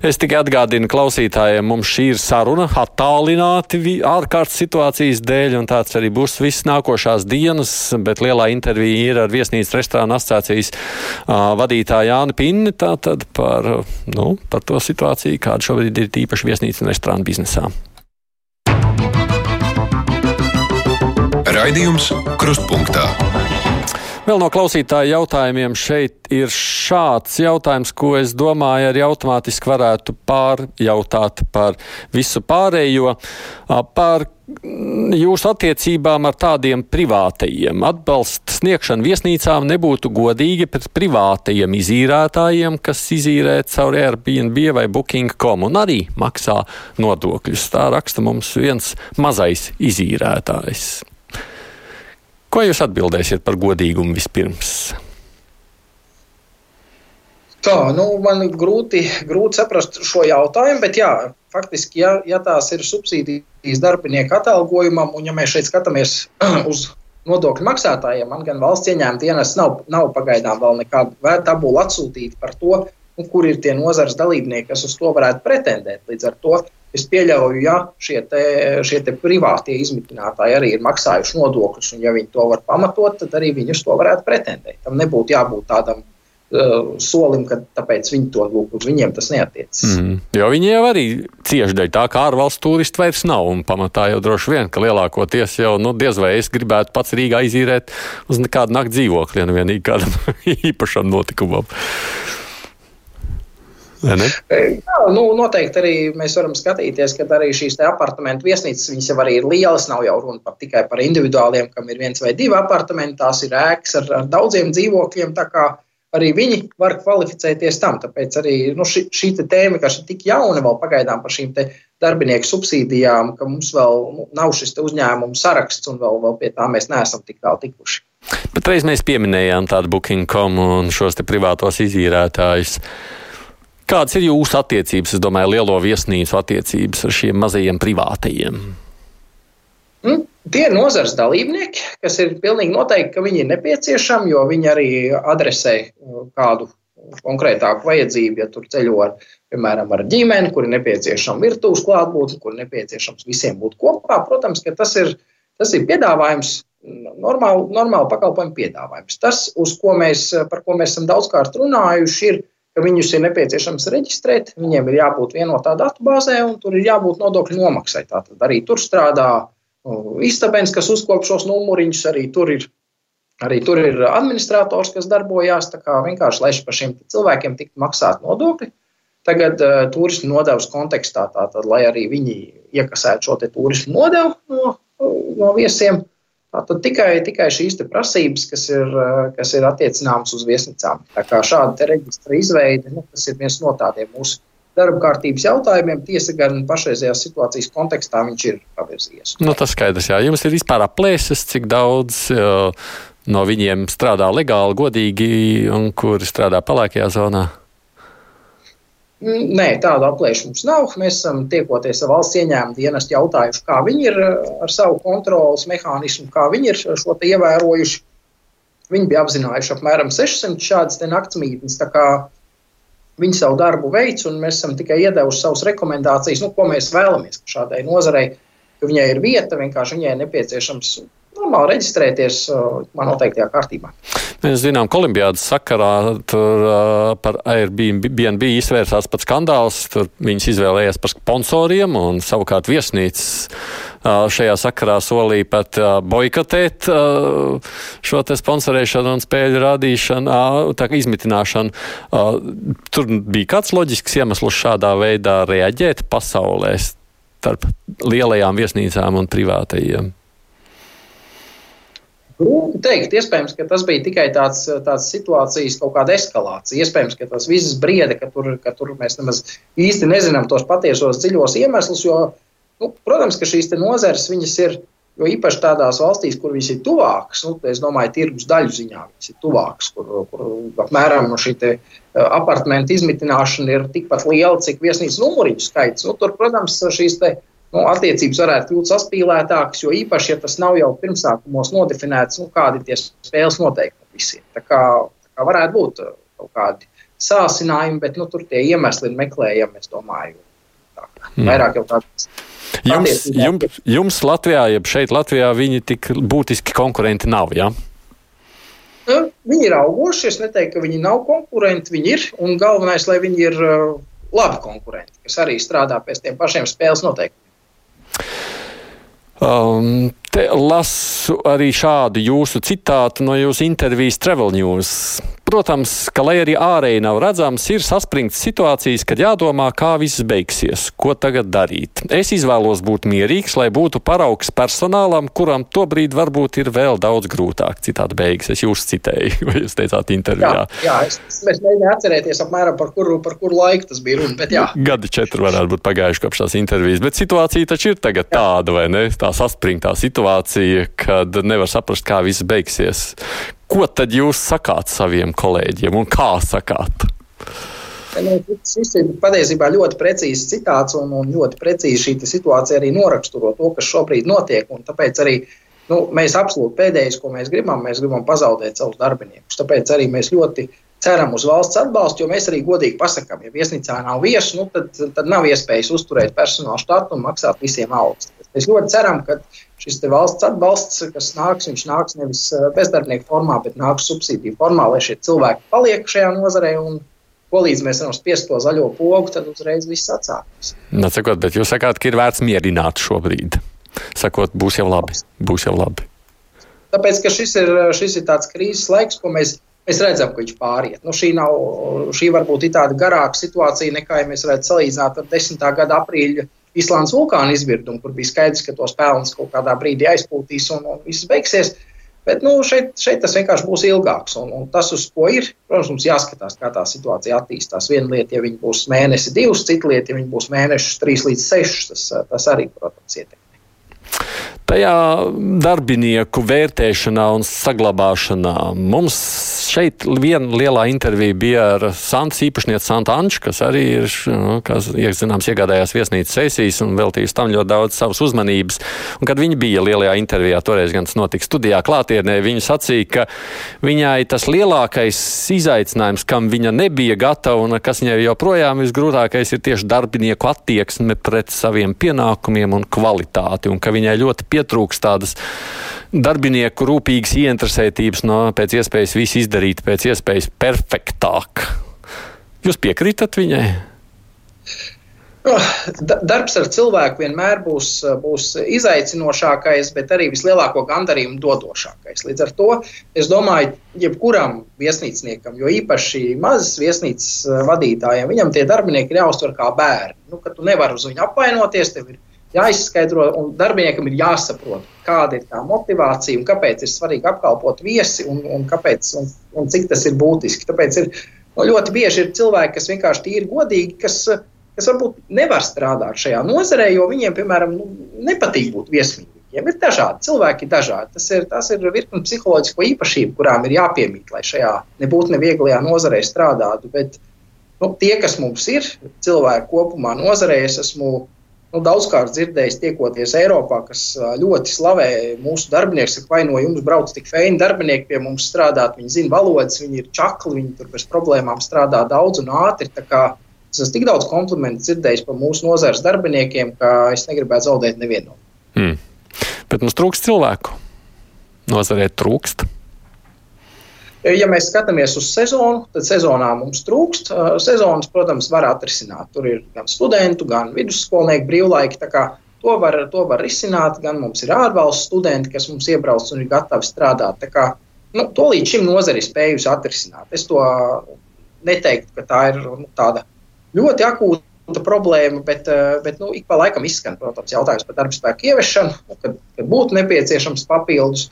Es tikai atgādinu klausītājiem, mums šī ir saruna attālināti ārkārtas situācijas dēļ, un tāds arī būs viss nākošās dienas, bet lielā intervija ir ar viesnīcas restorāna asociācijas uh, vadītāju Jāni Pinni, tātad par, nu, par to situāciju, kāda šobrīd ir tīpaši viesnīca un restorāna biznesā. Raidījums Krustpunktā. Vēl no klausītāju jautājumiem šeit ir šāds jautājums, ko es domāju, arī automātiski varētu pārjautāt par visu pārējo, par jūsu attiecībām ar tādiem privātajiem. Atbalsta sniegšana viesnīcām nebūtu godīga pret privātajiem izīrētājiem, kas izīrē caur Airbnb vai Booking.com un arī maksā nodokļus. Tā raksta mums viens mazais izīrētājs. Ko jūs atbildēsiet par godīgumu vispirms? Tā, nu, man ir grūti, grūti saprast šo jautājumu, bet jā, faktiski, ja, ja tās ir subsīdijas darbinieku atalgojumam, un ja mēs šeit skatāmies uz nodokļu maksātājiem, man gan valsts ieņēmuma dienas nav, nav pagaidām vēl nekāda tabula atsūtīta par to, nu, kur ir tie nozares dalībnieki, kas uz to varētu pretendēt. Līdz ar to Es pieļauju, ja šie, te, šie te privātie izmitinātāji arī ir maksājuši nodokļus, un ja viņi to var pamatot, tad arī viņi uz to varētu pretendēt. Tam nebūtu jābūt tādam uh, solim, ka tāpēc viņi to lūk, uz viņiem tas neatiecas. Mm. Jo viņi jau arī cieši dēļ tā, ka ārvalstu turistu vairs nav. Un pamatā jau droši vien, ka lielākoties jau nu, diez vai es gribētu pats Rīgā izīrēt uz nekādu nakts dzīvokli, ja nu kādam īpašam notikumam. Jā, nu, noteikti arī mēs varam skatīties, ka arī šīs apartamentu viesnīcas, jau arī ir lielas. Nav jau runa par, tikai par individuāliem, kam ir viens vai divi apartamenti. Tās ir ēkas ar, ar daudziem dzīvokļiem. Arī viņi var kvalificēties tam. Tāpēc arī nu, šī, šī tēma, kas ir tik jauna vēl pagaidām par šīm darbinieku subsīdijām, ka mums vēl nu, nav šis uzņēmumu saraksts un vēl, vēl pie tā mēs neesam tik tālu tikuši. Bet reiz mēs pieminējām tādu booking.com un šos privātos izīrētājus. Kādas ir jūsu attiecības, es domāju, lielo viesnīcu attiecības ar šiem mazajiem privātajiem? Mm, tie ir nozars dalībnieki, kas ir pilnīgi noteikti, ka viņi ir nepieciešami, jo viņi arī adresē uh, kādu konkrētāku vajadzību, ja tur ceļo ar, piemēram, ar ģimeni, kur ir nepieciešama virtuves klātbūtne, kur ir nepieciešams visiem būt kopā. Protams, ka tas ir, tas ir piedāvājums, normāli, normāli pakalpojumu piedāvājums. Tas, ko mēs, par ko mēs esam daudzkārt runājuši, ir ka viņus ir nepieciešams reģistrēt, viņiem ir jābūt vienotā datubāzē un tur ir jābūt nodokļu nomaksai. Tātad arī tur strādā istabens, kas uzkop šos numuriņus, arī tur ir. Arī tur ir administrators, kas darbojās. Vienkārši, lai par šiem cilvēkiem tiktu maksāt nodokļi, tagad uh, turismu nodevas kontekstā, tātad, lai arī viņi iekasētu šo turismu nodevu no, no viesiem, uh, Tad tikai, tikai šīs prasības, kas ir, kas ir attiecināmas uz viesnīcām. Šāda reģistra izveide, nu, ir viens no tādiem mūsu darba kārtības jautājumiem. Tiesa gan pašreizējās situācijas kontekstā viņš ir pavirzījies. Nu, tas skaidrs, jā. Jums ir vispār aplēses, cik daudz uh, no viņiem strādā legāli, godīgi un kuri strādā palākajā zonā? Nē, tādu aplēšu mums nav. Mēs esam tiekoties ar valsts ieņēmumu dienestu jautājuši, kā viņi ir eh, ar savu kontrolas mehānismu, kā viņi ir šo ievērojuši. Viņi bija apzinājuši apmēram 600 šādas naktsmītnes. Viņi savu darbu veids, un mēs esam tikai iedevuši savas rekomendācijas, nu, ko mēs vēlamies šādai nozarei. Viņai ir vieta, vienkārši viņai ir nepieciešams normāli reģistrēties uh, man noteiktajā kārtībā. Mēs zinām, ka Olimpijādas sakarā tur uh, par Airbnb izvērsās pats skandāls. Tur viņas izvēlējās par sponsoriem un savukārt viesnīcas uh, šajā sakarā solīja pat boikotēt šo sponsorēšanu un spēļu rādīšanu, tā kā izmitināšanu. Tur bija kāds loģisks iemesls šādā veidā reaģēt pasaulē starp lielajām viesnīcām un privātajiem. Grūti teikt, iespējams, ka tas bija tikai tāds, tāds situācijas kaut kāda eskalācija. Iespējams, ka tas viss brieda, ka tur, ka tur mēs nemaz īsti nezinām tos patiesos dziļos iemeslus, jo, nu, protams, ka šīs nozares viņas ir. Jo īpaši tādās valstīs, kur viņas ir tuvākas, nu, es domāju, tirgus daļu ziņā viņas ir tuvākas, kur, kur apmēram šī apartamentu izmitināšana ir tikpat liela, cik viesnīcas numuriņu skaits. Nu, tur, protams, šīs nu, attiecības varētu kļūt saspīlētākas, jo īpaši, ja tas nav jau pirmsākumos nodefinēts, nu, kādi ir tie spēles noteikumi visiem. Tā kā, tā kā varētu būt uh, kaut kādi sācinājumi, bet nu, tur tie iemesli ir meklējami, es domāju, tā, mm. vairāk jau tādas. Jums, jums, jums Latvijā, ja šeit Latvijā viņi tik būtiski konkurenti nav, jā? Ja? Nu, viņi ir augoši, es neteiktu, ka viņi nav konkurenti, viņi ir, un galvenais, lai viņi ir uh, labi konkurenti, kas arī strādā pēc tiem pašiem spēles noteikumiem. Um, te lasu arī šādu jūsu citātu no jūsu intervijas Travel News. Protams, ka, lai arī ārēji nav redzams, ir saspringts situācijas, kad jādomā, kā viss beigsies, ko tagad darīt. Es izvēlos būt mierīgs, lai būtu paraugs personālam, kuram tobrīd varbūt ir vēl daudz grūtāk. Citādi beigas, es jūs citēju, vai jūs teicāt intervijā. Jā, jā es, es mēģināju atcerēties apmēram par kuru, par kuru laiku tas bija runa, bet jā. Gadi četri varētu būt pagājuši kopš tās intervijas, bet situācija taču ir tagad jā. tāda, vai ne? Tā saspringtā situācija, kad nevar saprast, kā viss beigsies. Ko tad jūs sakāt saviem kolēģiem un kā sakāt? Nu, šis ir patiesībā ļoti precīzs citāts un, un ļoti precīzi šī situācija arī noraksturo to, kas šobrīd notiek. Tāpēc arī nu, mēs absolūti pēdējais, ko mēs gribam, mēs gribam pazaudēt savus darbiniekus. Tāpēc arī mēs ļoti ceram uz valsts atbalstu, jo mēs arī godīgi pasakām, ja viesnīcā nav viesu, nu, tad, tad nav iespējas uzturēt personāla štatu un maksāt visiem algas. Mēs ļoti ceram, ka šis valsts atbalsts, kas nāks, viņš nāks nevis eh, bezdarbnieku formā, bet nāks subsīdiju formā, lai šie cilvēki paliek šajā nozarē. Ko līdz mēs varam spiest to zaļo pogu, tad uzreiz viss atsāksies. Nu, sakot, bet jūs sakāt, ka ir vērts mierināt šobrīd. Sakot, būs jau labi. Būs jau labi. Tāpēc, ka šis ir, šis ir tāds krīzes laiks, ko mēs, mēs redzam, ka viņš pāriet. Nu, šī, nav, šī varbūt ir tāda garāka situācija, nekā ja mēs varētu salīdzināt ar 10. gada aprīļa Islandes vulkāna izvirdumu, kur bija skaidrs, ka tos pelnus kaut kādā brīdī aizpūtīs un, un viss beigsies. Bet nu, šeit, šeit tas vienkārši būs ilgāks. Un, un tas, uz ko ir, protams, mums jāskatās, kā tā situācija attīstās. Viena lieta, ja viņi būs mēnesi, divas, cita lieta, ja viņi būs mēnešus, trīs līdz sešus, tas, tas arī, protams, ietekmē. Tajā darbinieku vērtēšanā un saglabāšanā mums šeit viena lielā intervija bija ar Santas īpašnieci Santu Anču, kas arī ir, nu, kas, zināms, iegādājās viesnīcas sesijas un veltījis tam ļoti daudz savas uzmanības. Un, kad viņa bija lielajā intervijā, toreiz gan tas notika studijā klātienē, viņa sacīja, ka viņai tas lielākais izaicinājums, kam viņa nebija gatava un kas viņai joprojām visgrūtākais ir tieši darbinieku attieksme pret saviem pienākumiem un kvalitāti, un ka viņai ļoti pietrūks tādas darbinieku rūpīgas ieinteresētības no pēc iespējas visu izdarīt pēc iespējas perfektāk. Jūs piekrītat viņai? Darbs ar cilvēku vienmēr būs, būs izaicinošākais, bet arī vislielāko gandarījumu dodošākais. Līdz ar to es domāju, jebkuram viesnīcniekam, jo īpaši mazas viesnīcas vadītājiem, viņam tie darbinieki ir jāuztver kā bērni. Nu, tu nevari uz viņu apvainoties, tev ir jāizskaidro, un darbiniekam ir jāsaprot, kāda ir tā motivācija un kāpēc ir svarīgi apkalpot viesi un, un, kāpēc, un, un cik tas ir būtiski. Tāpēc ir, nu, ļoti bieži ir cilvēki, kas vienkārši tīri godīgi, kas kas varbūt nevar strādāt šajā nozarē, jo viņiem, piemēram, nu, nepatīk būt viesmīļiem. Ir dažādi cilvēki, ir dažādi. Tas ir, tas ir virkni psiholoģisko īpašību, kurām ir jāpiemīt, lai šajā nebūtu nevieglajā nozarē strādātu. Bet nu, tie, kas mums ir cilvēki kopumā nozarē, es esmu nu, daudzkārt dzirdējis, tiekoties Eiropā, kas ļoti slavē mūsu darbiniekus, ka vai no jums brauc tik feini darbinieki pie mums strādāt, viņi zina valodas, viņi ir čakli, viņi tur bez problēmām strādā daudz un ātri. Es esmu tik daudz komplimentu dzirdējis par mūsu nozares darbiniekiem, ka es negribētu zaudēt nevienu. Mm. Bet mums trūkst cilvēku. Nozarē trūkst. Ja mēs skatāmies uz sezonu, tad sezonā mums trūkst. Sezonas, protams, var atrisināt. Tur ir gan studentu, gan vidusskolnieku brīvlaiki. To var, to var risināt. Gan mums ir ārvalstu studenti, kas mums iebrauc un ir gatavi strādāt. Kā, nu, to līdz šim nozare ir spējusi atrisināt. Es to neteiktu, ka tā ir nu, tāda ļoti akūta problēma, bet, eh, bet nu, ik pa laikam izskan protams, jautājums par darba spēku ieviešanu, nu, kad, kad būtu nepieciešams papildus.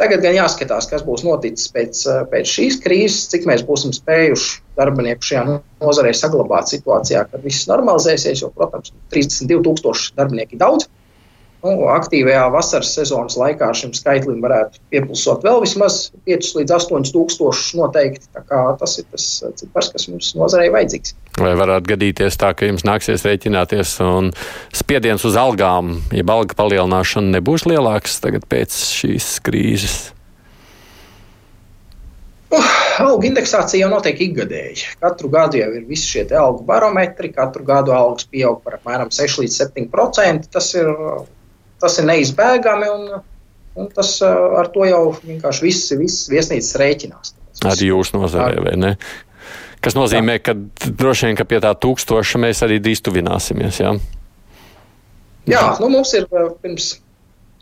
Tagad gan jāskatās, kas būs noticis pēc, eh, pēc šīs krīzes, cik mēs būsim spējuši darbinieku šajā nozarē saglabāt situācijā, kad viss normalizēsies. Jo, protams, 32,000 darbinieku ir daudz nu, aktīvajā vasaras sezonas laikā šim skaitlim varētu piepilsot vēl vismaz 5 līdz 8 tūkstošus noteikti. Tas ir tas cipars, kas mums nozarei vajadzīgs. Vai varētu gadīties tā, ka jums nāksies rēķināties un spiediens uz algām, ja alga palielināšana nebūs lielāks tagad pēc šīs krīzes? Uh, algu indeksācija jau notiek ikgadēji. Katru gadu jau ir visi šie algu barometri, katru gadu algas pieaug par apmēram 6 līdz 7%. Tas ir tas ir neizbēgami. Un, un tas ar to jau vienkārši viss, viss viesnīcas rēķinās. Arī jūs nozarē, vai ne? Kas nozīmē, jā. ka droši vien ka pie tā tūkstoša mēs arī drīz tuvināsimies. Jā, jā nu mums ir pirms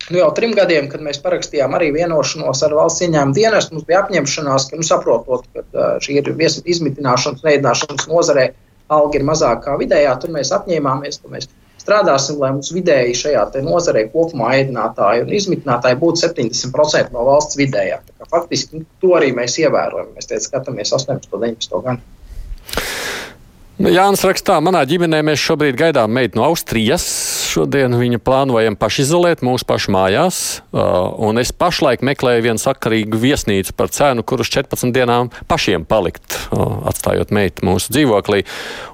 nu, jau trim gadiem, kad mēs parakstījām arī vienošanos ar valsts ieņēmumu dienestu, mums bija apņemšanās, ka, nu, saprotot, ka šī ir izmitināšanas, neidināšanas nozarē, alga ir mazākā vidējā, tur mēs apņēmāmies, ka mēs strādāsim, lai mums vidēji šajā nozarē kopumā ēdinātāji un izmitinātāji būtu 70% no valsts vidējā. Faktiski to arī mēs ievērojam. Mēs teicu, skatāmies 18. un 19. gadu. Nu, Jānis rakstā, manā ģimenē mēs šobrīd gaidām meitu no Austrijas. Šodien viņa plānojam pašizolēt mūsu pašu mājās, uh, un es pašlaik meklēju vienu sakarīgu viesnīcu par cenu, kur uz 14 dienām pašiem palikt, uh, atstājot meitu mūsu dzīvoklī.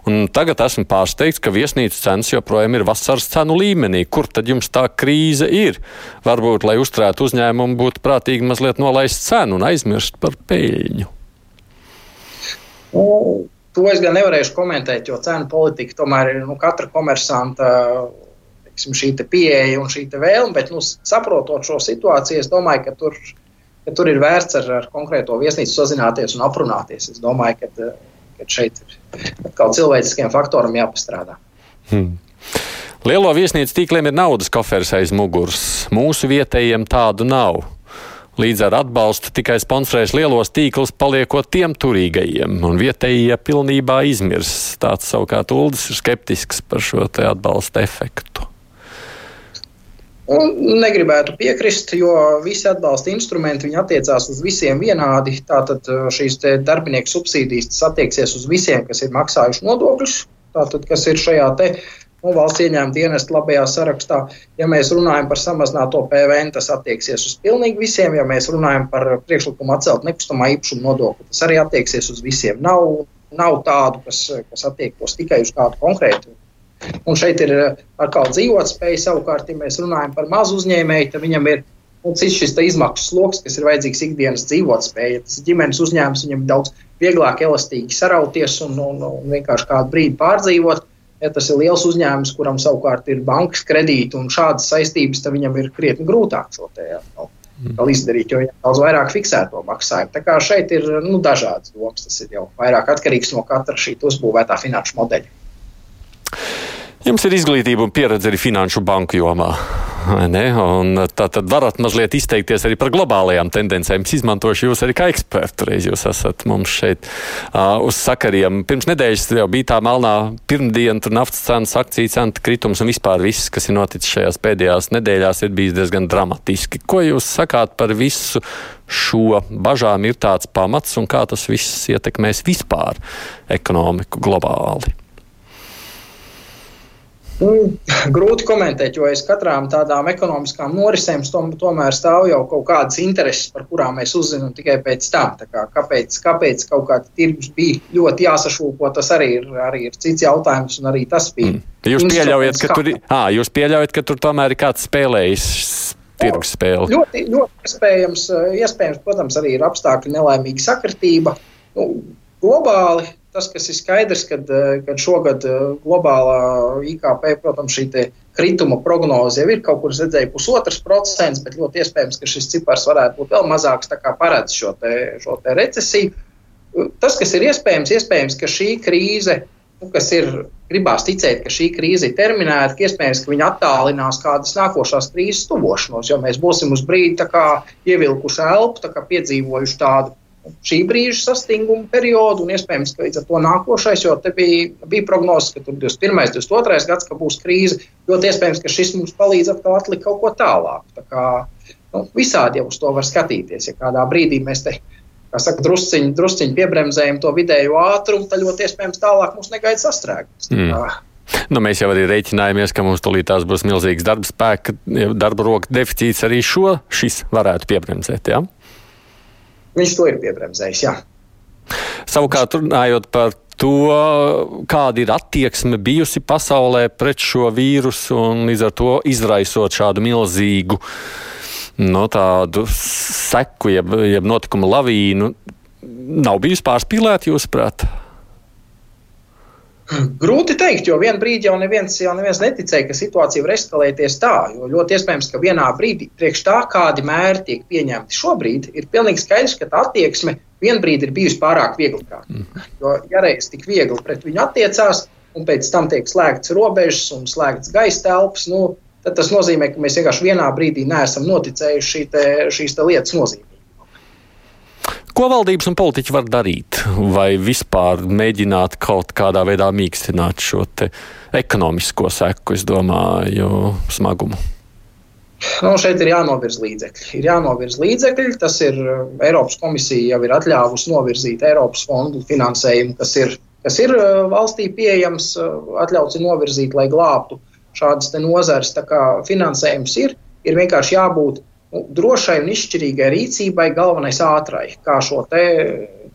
Un tagad esmu pārsteigts, ka viesnīcu cenas joprojām ir vasaras cenu līmenī. Kur tad jums tā krīze ir? Varbūt, lai uzturētu uzņēmumu, būtu prātīgi mazliet nolaist cenu un aizmirst par peļņu. Oh. To es gan nevarēšu komentēt, jo cenu politika tomēr ir nu, katra komersanta teiksim, šī te pieeja un šī vēlme. Bet, nu, saprotot šo situāciju, es domāju, ka tur, ka tur ir vērts ar, ar konkrēto viesnīcu sazināties un aprunāties. Es domāju, ka, ka šeit ir atkal cilvēciskiem faktoram jāpastrādā. Hmm. Lielo viesnīcu tīkliem ir naudas koferis aiz muguras. Mūsu vietējiem tādu nav. Līdz ar atbalstu tikai sponsorēs lielos tīklus, paliekot tiem turīgajiem, un vietējie pilnībā izmirs. Tāds savukārt Uldis ir skeptisks par šo atbalsta efektu. Un negribētu piekrist, jo visi atbalsta instrumenti attiecās uz visiem vienādi. Tātad uh, šīs darbinieku subsīdijas attieksies uz visiem, kas ir maksājuši nodokļus, tātad, kas ir šajā nu, valsts ieņēmuma dienesta labajā sarakstā. Ja mēs runājam par samazināto PVN, tas attieksies uz pilnīgi visiem. Ja mēs runājam par priekšlikumu atcelt nekustamā īpašuma nodokli, tas arī attieksies uz visiem. Nav, nav tādu, kas, kas attiektos tikai uz kādu konkrētu. Un šeit ir atkal dzīvotspēja. Savukārt, ja mēs runājam par mazu uzņēmēju, tad viņam ir nu, cits šis izmaksu sloks, kas ir vajadzīgs ikdienas dzīvotspēja. Tas ģimenes uzņēmums viņam ir daudz vieglāk, elastīgi sarauties un, un, un vienkārši kādu brīdi pārdzīvot. Ja tas ir liels uzņēmums, kuram savukārt ir bankas kredīti un šādas saistības, tad viņam ir krietni grūtāk šo te, ja, nu, vēl izdarīt, jo viņam daudz vairāk fiksēto maksājumu. Tā kā šeit ir nu, dažādas domas, tas ir jau vairāk atkarīgs no katra šī uzbūvētā finanšu modeļa. Jums ir izglītība un pieredze arī finanšu banku jomā. Tā tad varat mazliet izteikties arī par globālajām tendencēm. Es izmantošu jūs arī kā ekspertu, reiz jūs esat mums šeit uh, uz sakariem. Pirms nedēļas jau bija tā melnā pirmdiena, tur naftas cenas, akciju cenu kritums un vispār viss, kas ir noticis šajās pēdējās nedēļās, ir bijis diezgan dramatiski. Ko jūs sakāt par visu šo bažām ir tāds pamats un kā tas viss ietekmēs vispār ekonomiku globāli? Nu, grūti komentēt, jo aiz katrām tādām ekonomiskām norisēm tom, tomēr stāv jau kaut kādas intereses, par kurām mēs uzzinām tikai pēc tam. Kā, kāpēc, kāpēc kaut kāda tirgus bija ļoti jāsašūpo, tas arī ir, arī ir cits jautājums, un arī tas bija. Mm. Jūs pieļaujat, ka tur, à, jūs pieļaujat, ka tur tomēr ir kāds spēlējis tirgus spēli? Ļoti, ļoti iespējams, iespējams, protams, arī ir apstākļu nelaimīga sakritība. Nu, globāli tas, kas ir skaidrs, kad, eh, kad šogad eh, globālā IKP, protams, šī krituma prognoze jau ir kaut kur redzēja pusotras procents, bet ļoti iespējams, ka šis cipars varētu būt vēl mazāks, tā kā paredz šo, te, šo te recesiju. Tas, kas ir iespējams, iespējams, ka šī krīze, nu, kas ir, gribās ticēt, ka šī krīze ir terminēta, ka iespējams, ka viņa attālinās kādas nākošās krīzes tuvošanos, jo mēs būsim uz brīdi ievilkuši elpu, piedzīvojuši tādu šī brīža sastingumu periodu, un iespējams, ka līdz ar to nākošais, jo te bija, bija prognozes, ka tur 21. 22. gads, ka būs krīze, ļoti iespējams, ka šis mums palīdz atkal atlikt kaut ko tālāk. Tā kā, nu, visādi jau uz to var skatīties. Ja kādā brīdī mēs te saka, drusciņi, drusciņi piebremzējam to vidējo ātrumu, tad ļoti iespējams tālāk mums negaida sastrēgums. Mm. Nu, mēs jau arī rēķinājāmies, ka mums tulīt tās būs milzīgs darba spēka, darba roka deficīts arī šo šis varētu piebremzēt. Ja? Viņš to ir piebremzējis. Jā. Savukārt, runājot par to, kāda ir attieksme bijusi pasaulē pret šo vīrusu un līdz ar to izraisot šādu milzīgu no tādu seku, jeb, jeb notikumu lavīnu, nav bijusi pārspīlēta, jūsuprāt? Grūti teikt, jo vienā brīdī jau neviens, jau neviens neticēja, ka situācija var eskalēties tā. Jo ļoti iespējams, ka vienā brīdī, priekš tā, kādi mēri tiek pieņemti šobrīd, ir pilnīgi skaidrs, ka tā attieksme vienā brīdī ir bijusi pārāk viegla. Mm. Jo, ja reiz tik viegli pret viņu attiecās, un pēc tam tiek slēgts robežas un slēgts gaisa telpas, nu, tad tas nozīmē, ka mēs vienkārši vienā brīdī neesam noticējuši šī te, šīs te lietas nozīmē. Ko valdības un politiķi var darīt, vai vispār mēģināt kaut kādā veidā mīkstināt šo ekonomisko seku, es domāju, smagumu? Nu, šeit ir jānovirz līdzekļi. Ir jānovirz līdzekļi. Tas ir uh, Eiropas komisija jau ir atļāvusi novirzīt Eiropas fondu finansējumu, kas ir, kas ir uh, valstī pieejams, uh, atļauts ir novirzīt, lai glābtu šādas nozares. Finansējums ir, ir vienkārši jābūt drošai un izšķirīgai rīcībai galvenais ātrai, kā šo, te,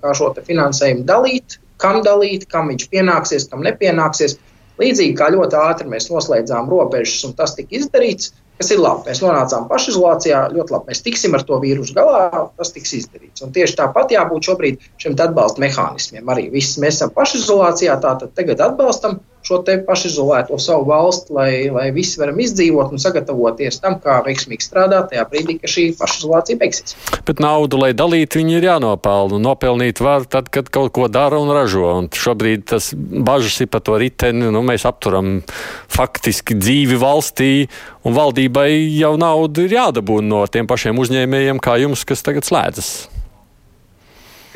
kā šo te finansējumu dalīt, kam dalīt, kam viņš pienāksies, kam nepienāksies. Līdzīgi kā ļoti ātri mēs noslēdzām robežas, un tas tika izdarīts, kas ir labi. Mēs nonācām pašizolācijā, ļoti labi. Mēs tiksim ar to vīrusu galā, tas tiks izdarīts. Un tieši tāpat jābūt šobrīd šiem atbalsta mehānismiem. Arī viss mēs esam pašizolācijā, tātad tagad atbalstam šo pašizolēto savu valsti, lai, lai visi varam izdzīvot un sagatavoties tam, kā veiksmīgi strādāt tajā brīdī, kad šī pašizolācija beigsies. Bet naudu, lai dalītu, viņi ir jānopelna. Nopelnīt var tad, kad kaut ko dara un ražo. Un šobrīd tas bažas ir par to riteni. Nu, mēs apturam faktiski dzīvi valstī, un valdībai jau naudu ir jādabūna no tiem pašiem uzņēmējiem, kā jums, kas tagad slēdzas.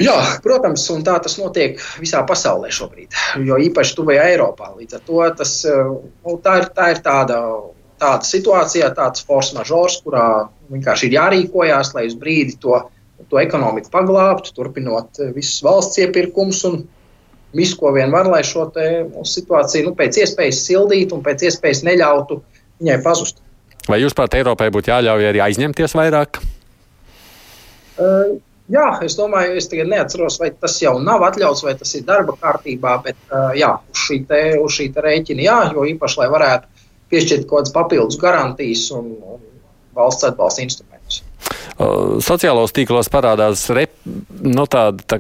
Jā, protams, un tā tas notiek visā pasaulē šobrīd, jo īpaši tuvajā Eiropā. Līdz ar to tas, eh, nu, tā, ir, tā ir tāda, tāda situācija, tāds force majeure, kurā vienkārši ir jārīkojas, lai uz brīdi to, to ekonomiku paglābtu, turpinot eh, visus valsts iepirkumus un visu, ko vien var, lai šo situāciju nu, pēc iespējas sildītu un pēc iespējas neļautu viņai pazust. Vai jūs prāt, Eiropai būtu jāļauj arī aizņemties vairāk? Uh, Jā, es domāju, es tagad neatceros, vai tas jau nav atļauts, vai tas ir darba kārtībā, bet jā, uz šī, te, uz šī te rēķina jā, jo īpaši, lai varētu piešķirt kaut kādas papildus garantijas un, un valsts atbalsta instrumentus. Sociālos tīklos parādās rep, nu, tāda tā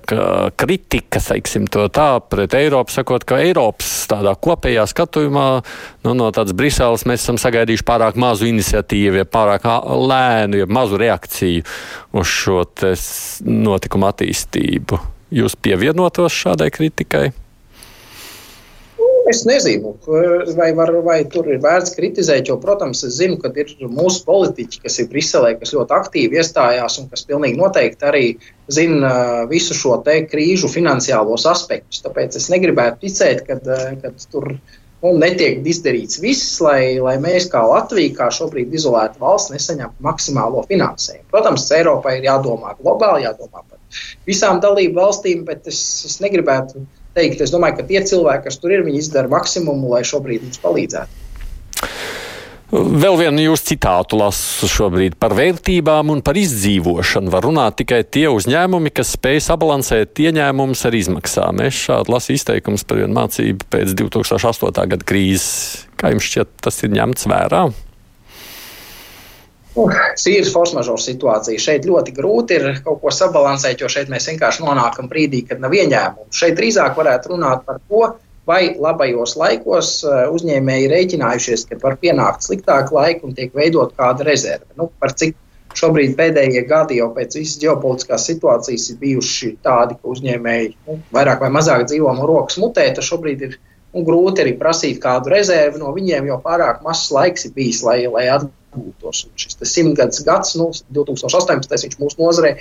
kritika, teiksim, tā pret Eiropu, sakot, ka Eiropas tādā kopējā skatījumā nu, no tādas Briseles mēs esam sagaidījuši pārāk mazu iniciatīvu, ja pārāk lēnu, ja mazu reakciju uz šo notikumu attīstību. Jūs pievienotos šādai kritikai? Es nezinu, vai, var, vai tur ir vērts kritizēt, jo, protams, es zinu, ka ir mūsu politiķi, kas ir Briselē, kas ļoti aktīvi iestājās un kas pilnīgi noteikti arī zina visu šo krīžu finansiālos aspektus. Tāpēc es negribētu ticēt, ka tur nu, netiek izdarīts viss, lai, lai mēs kā Latvija, kā šobrīd izolēta valsts, nesaņemtu maksimālo finansējumu. Protams, Eiropai ir jādomā globāli, jādomā par visām dalību valstīm, bet es, es negribētu teikt. Es domāju, ka tie cilvēki, kas tur ir, viņi izdara maksimumu, lai šobrīd mums palīdzētu. Vēl vienu jūsu citātu lasu šobrīd par vērtībām un par izdzīvošanu. Var runāt tikai tie uzņēmumi, kas spēj sabalansēt ieņēmumus ar izmaksām. Es šādu lasu izteikumus par vienu mācību pēc 2008. gada krīzes. Kā jums šķiet, tas ir ņemts vērā? Uh, Sīras forsmažora situācija. Šeit ļoti grūti ir kaut ko sabalansēt, jo šeit mēs vienkārši nonākam brīdī, kad nav ieņēmumu. Šeit drīzāk varētu runāt par to, vai labajos laikos uh, uzņēmēji rēķinājušies, ka var pienākt sliktāka laika un tiek veidot kāda rezerve. Nu, par cik šobrīd pēdējie gadi jau pēc visas ģeopolitiskās situācijas ir bijuši tādi, ka uzņēmēji nu, vairāk vai mazāk dzīvo no rokas mutē, tas šobrīd ir nu, grūti arī prasīt kādu rezervi no viņiem, jo pārāk mazs laiks ir bijis, lai, lai atbildētu atgūtos. Un šis simtgadus gads, nu, 2018. viņš mūsu nozarē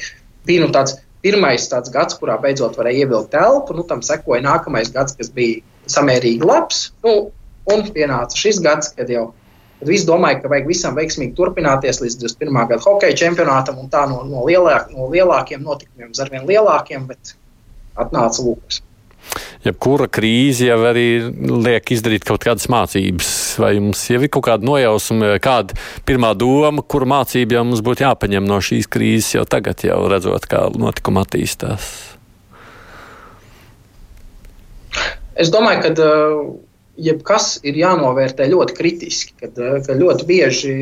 bija nu, tāds pirmais tāds gads, kurā beidzot varēja ievilkt telpu. Nu, tam sekoja nākamais gads, kas bija samērīgi labs. Nu, un pienāca šis gads, kad jau kad visi domāja, ka vajag visam veiksmīgi turpināties līdz 21. gada hokeja čempionātam un tā no, no, lielāk, no lielākiem notikumiem uz arvien lielākiem, bet atnāca Lūkas jebkura krīze jau arī liek izdarīt kaut kādas mācības. Vai jums jau ir kaut kāda nojausma, kāda pirmā doma, kura mācība jau mums būtu jāpaņem no šīs krīzes jau tagad, jau redzot, kā notikuma attīstās? Es domāju, ka uh, jebkas ir jānovērtē ļoti kritiski, kad, uh, kad ļoti bieži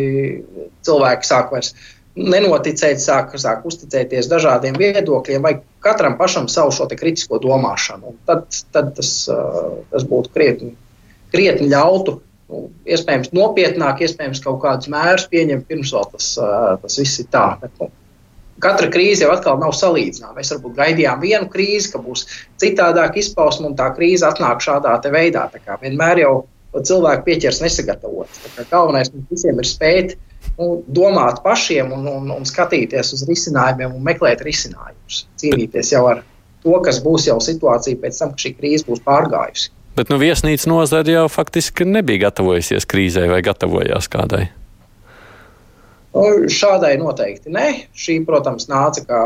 cilvēki sāk vairs nenoticēt, sāk, sāk uzticēties dažādiem viedokļiem, vai katram pašam savu šo kritisko domāšanu. Tad, tad tas, tas būtu krietni, krietni ļautu, nu, iespējams, nopietnāk, iespējams, kaut kādus mērus pieņemt, pirms vēl tas, tas viss ir tā. Bet, nu, katra krīze jau atkal nav salīdzināma. Mēs varbūt gaidījām vienu krīzi, ka būs citādāk izpausme, un tā krīze atnāk šādā veidā. Vienmēr jau cilvēki pieķers nesagatavots. Galvenais mums visiem ir spēt uh, nu, domāt pašiem un, un, un skatīties uz risinājumiem un meklēt risinājumus. Cīnīties jau ar to, kas būs jau situācija pēc tam, kad šī krīze būs pārgājusi. Bet nu, viesnīcas nozare jau faktiski nebija gatavojusies krīzē vai gatavojās kādai. Nu, šādai noteikti nē. Šī, protams, nāca kā,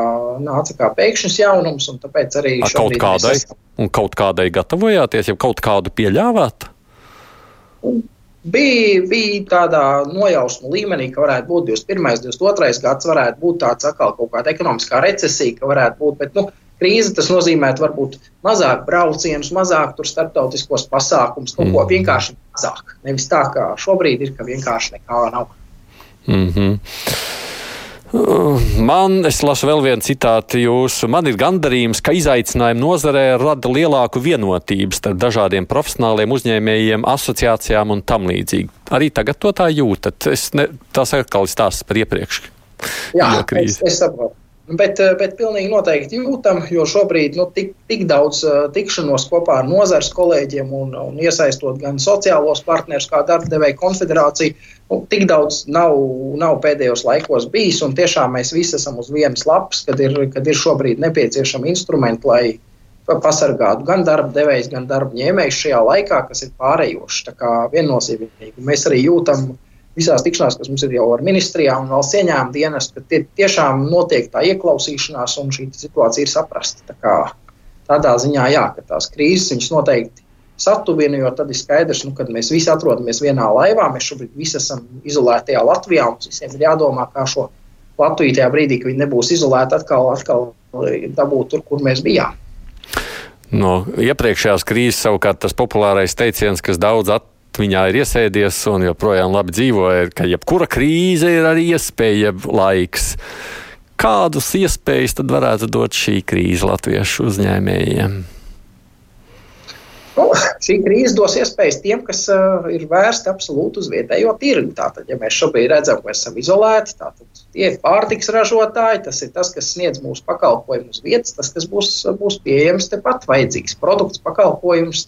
nāca kā pēkšņs jaunums, un tāpēc arī A, kaut kādai, esam... un kaut kādai gatavojāties, ja kaut kādu pieļāvāt? Bija, bija tādā nojausmu līmenī, ka varētu būt 21. 22. gads, varētu būt tāds atkal kaut kāda ekonomiskā recesija, ka varētu būt. Bet, nu, krīze tas nozīmē varbūt mazāk braucienus, mazāk starptautiskos pasākumus, kaut ko mm. vienkārši mazāk. Nevis tā kā šobrīd ir, ka vienkārši nekā nav. Mm -hmm. Man, es lasu vēl vienu citātu jūsu. Man ir gandarījums, ka izaicinājumi nozarē rada lielāku vienotību starp dažādiem profesionāliem uzņēmējiem, asociācijām un tam līdzīgi. Arī tagad to tā jūtat. Es ne, tas atkal ir stāsts par iepriekš. Jā, es, es saprotu. Bet, eh, bet pilnīgi noteikti jūtam, jo šobrīd nu, tik, tik daudz uh, tikšanos kopā ar nozares kolēģiem un, un iesaistot gan sociālos partnerus, kā darba devēja konfederācija, nu, tik daudz nav, nav pēdējos laikos bijis. Tiešām mēs visi esam uz vienas lapas, kad ir, kad ir šobrīd nepieciešami instrumenti, lai pasargātu gan darba devējs, gan darba ņēmējs šajā laikā, kas ir pārējošs. Tā kā viennozīmīgi mēs arī jūtam visās tikšanās, kas mums ir jau ar ministrijām un valsts ieņēmuma dienestu, ka tie tiešām notiek tā ieklausīšanās un šī situācija ir saprasta. Tā kā, tādā ziņā, jā, ka tās krīzes noteikti satuvina, jo tad ir skaidrs, nu, ka mēs visi atrodamies vienā laivā, mēs šobrīd visi esam izolētajā Latvijā, un mums visiem ir jādomā, kā šo Latviju tajā brīdī, kad viņi nebūs izolēti, atkal, atkal dabūt tur, kur mēs bijām. No iepriekšējās krīzes savukārt tas populārais teiciens, kas daudz at viņā ir iesēdies un joprojām labi dzīvo, ir, ka jebkura krīze ir arī iespēja, jeb laiks. Kādus iespējas tad varētu dot šī krīze latviešu uzņēmējiem? Nu, šī krīze dos iespējas tiem, kas uh, ir vērsti absolūti uz vietējo tirgu. Tātad, ja mēs šobrīd redzam, ka esam izolēti, tad tie ir pārtiks ražotāji, tas ir tas, kas sniedz mūsu pakalpojumus vietas, tas, kas būs, būs pieejams tepat vajadzīgs produkts, pakalpojums.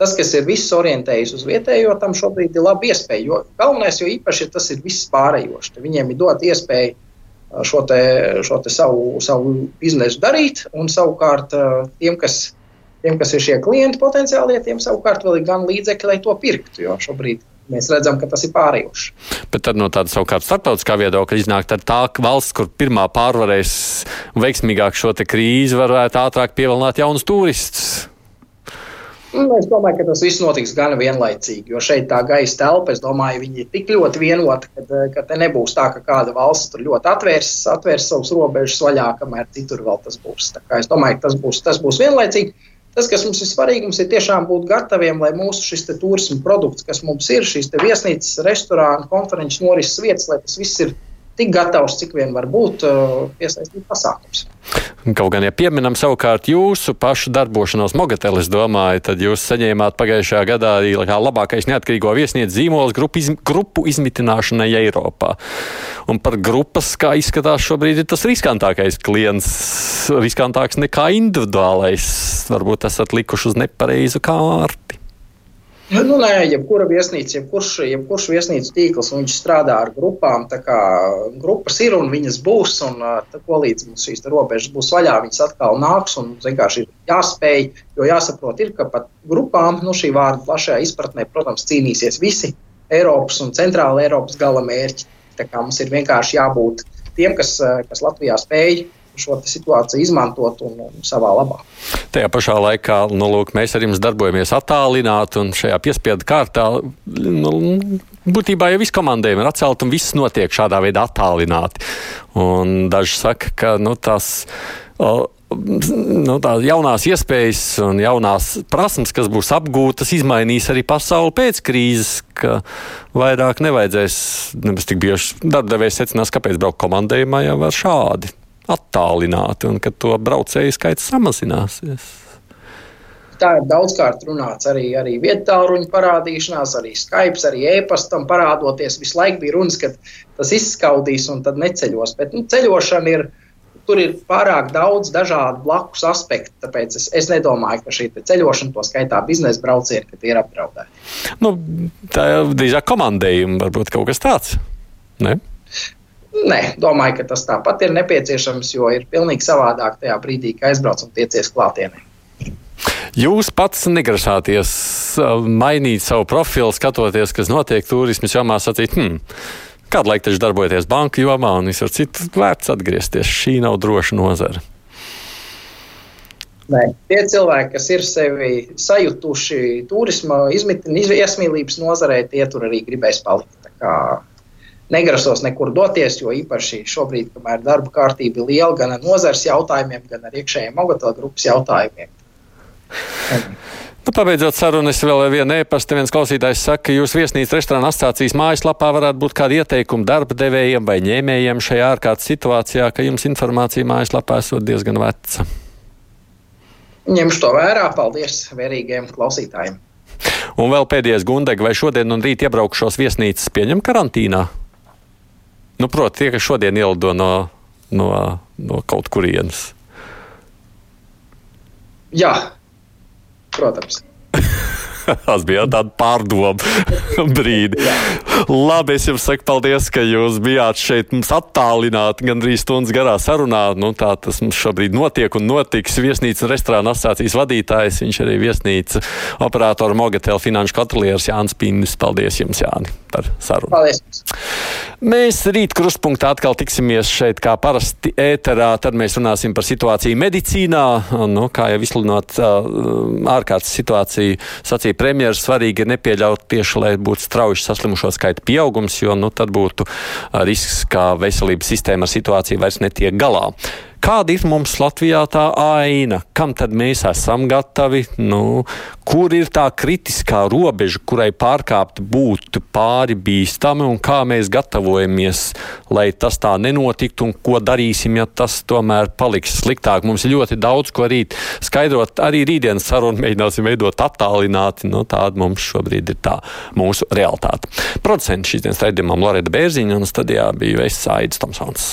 Tas, kas ir viss orientējis uz vietējo, tam šobrīd ir laba iespēja. Jo galvenais, jo īpaši tas ir viss pārējošs. Viņiem ir dot iespēju uh, šo, te, šo te savu, savu biznesu darīt, un savukārt uh, tiem, kas Tiem, kas ir šie klienti potenciālie, tiem savukārt vēl ir gan līdzekļi, lai to pirktu. Jo šobrīd mēs redzam, ka tas ir pārējošs. Bet tad no tāda savukārt starptautiskā viedokļa iznāk, tā valsts, kur pirmā pārvarēs veiksmīgāk šo krīzi, varētu ātrāk pievilināt jaunus turistus. Nu, es domāju, ka tas viss notiks gan vienlaicīgi, jo šeit tā gaisa telpa, es domāju, viņi ir tik ļoti vienota, ka, ka te nebūs tā, ka kāda valsts tur ļoti atvērs, atvērs savus robežas vaļā, kamēr citur vēl tas būs. Es domāju, ka tas būs, tas būs vienlaicīgi. Tas, kas mums ir svarīgi, mums ir tiešām būt gataviem, lai mūsu šis turisma produkts, kas mums ir, šīs viesnīcas, restorāni, konferences norises vietas, lai tas viss ir tik gatavs, cik vien var būt, uh, piesaistīt pasākums. Kaut gan, ja pieminam savukārt jūsu pašu darbošanos Mogateli, es domāju, tad jūs saņēmāt pagājušajā gadā arī kā labākais neatkarīgo viesnīcu zīmols grupu, izm grupu izmitināšanai Eiropā. Un par grupas, kā izskatās šobrīd, ir tas riskantākais klients, riskantāks nekā individuālais. Varbūt esat likuši uz nepareizu kārti. Nu, nu, nē, jebkura viesnīca, jebkurš, jebkurš viesnīcu tīkls, viņš strādā ar grupām. Grupas ir un viņas būs, un ko līdz mums šīs robežas būs vaļā, viņas atkal nāks. Un vienkārši ir jāspēj, jo jāsaprot, ir, ka pat grupām, nu, šī vārda plašajā izpratnē, protams, cīnīsies visi Eiropas un Centrāla Eiropas gala mērķi. Tā kā mums ir vienkārši jābūt tiem, kas, kas Latvijā spēj šo situāciju izmantot un, un savā labā. Tajā pašā laikā nu, lūk, mēs ar jums darbojamies attālināti un šajā piespiedu kārtā. Nu, būtībā jau viss komandējumi ir atcelti un viss notiek šādā veidā attālināti. Un daži saka, ka nu, tas. Nu, tās jaunās iespējas un jaunās prasmes, kas būs apgūtas, izmainīs arī pasauli pēc krīzes, ka vairāk nevajadzēs nemaz tik bieži darbdevējs secinās, kāpēc braukt komandējumā jau var šādi attālināti un ka to braucēju skaits samazināsies. Tā ir daudzkārt runāts arī, arī vietāluņa parādīšanās, arī Skype, arī e-pastam parādoties. Visu laiku bija runas, ka tas izskaudīs un tad neceļos. Bet nu, ceļošana ir. Tur ir pārāk daudz dažādu blakus aspektu. Tāpēc es, es nedomāju, ka šī ceļošana, to skaitā biznesa braucieni, ir apdraudēta. Nu, tā ir drīzāk komandējuma, varbūt kaut kas tāds. Ne? Nē, domāju, ka tas tāpat ir nepieciešams, jo ir pilnīgi savādāk tajā brīdī, kad aizbrauc un tiecies klātienē. Jūs pats negrasāties uh, mainīt savu profilu, skatoties, kas notiek turismas jomā, sacīt, hmm, kādu laiku taču darbojaties banku jomā un visur citur vērts atgriezties. Šī nav droša nozara. Nē, tie cilvēki, kas ir sevi sajutuši turisma, izmitināšanas, iesmīlības nozarē, tie tur arī gribēs palikt negrasos nekur doties, jo īpaši šobrīd, kamēr darba kārtība ir liela gan ar nozares jautājumiem, gan ar iekšējiem Mogatela grupas jautājumiem. Nu, pabeidzot sarunu, es vēl vienu e-pastu. Viens klausītājs saka, ka jūsu viesnīcas restorāna asociācijas mājaslapā varētu būt kādi ieteikumi darba devējiem vai ņēmējiem šajā ārkārtas situācijā, ka jums informācija mājaslapā esot diezgan veca. Ņemšu to vērā. Paldies vērīgiem klausītājiem. Un vēl pēdējais gundega, vai šodien un rīt iebraukšos viesnīcas pieņem karantīnā? Nu, Protams, tie, kas šodien ielido no, no, no kaut kurienes. Jā, protams. Tas bija tāds pārdomu brīdi. Labi, es jums saku paldies, ka jūs bijāt šeit mums attālināti gandrīz stundas garā sarunā. Nu, tā tas mums šobrīd notiek un notiks. Viesnīcas un restorāna asociācijas vadītājs, viņš arī viesnīca operātora Mogatēla finanšu kontrolieris Jānis Pīnis. Paldies jums, Jāni, par sarunu. Paldies. Mēs rīt krustpunktā atkal tiksimies šeit kā parasti ēterā. Tad mēs runāsim par situāciju medicīnā. Nu, kā jau izsludinot ārkārtas situāciju, sacīja arī premjeras svarīgi ir nepieļaut tieši, lai būtu strauji saslimušo skaita pieaugums, jo nu, tad būtu risks, ka veselības sistēma ar situāciju vairs netiek galā. Kāda ir mums Latvijā tā aina? Kam tad mēs esam gatavi? Nu, kur ir tā kritiskā robeža, kurai pārkāpt būtu pāri bīstami un kā mēs gatavojamies, lai tas tā nenotiktu un ko darīsim, ja tas tomēr paliks sliktāk. Mums ir ļoti daudz ko rīt skaidrot. Arī rītdienas sarunu mēģināsim veidot attālināti. Nu, tāda mums šobrīd ir tā mūsu realitāte. Producents šīs dienas raidījumam Loreta Bērziņa un studijā bija Vests Aidis Tomsons.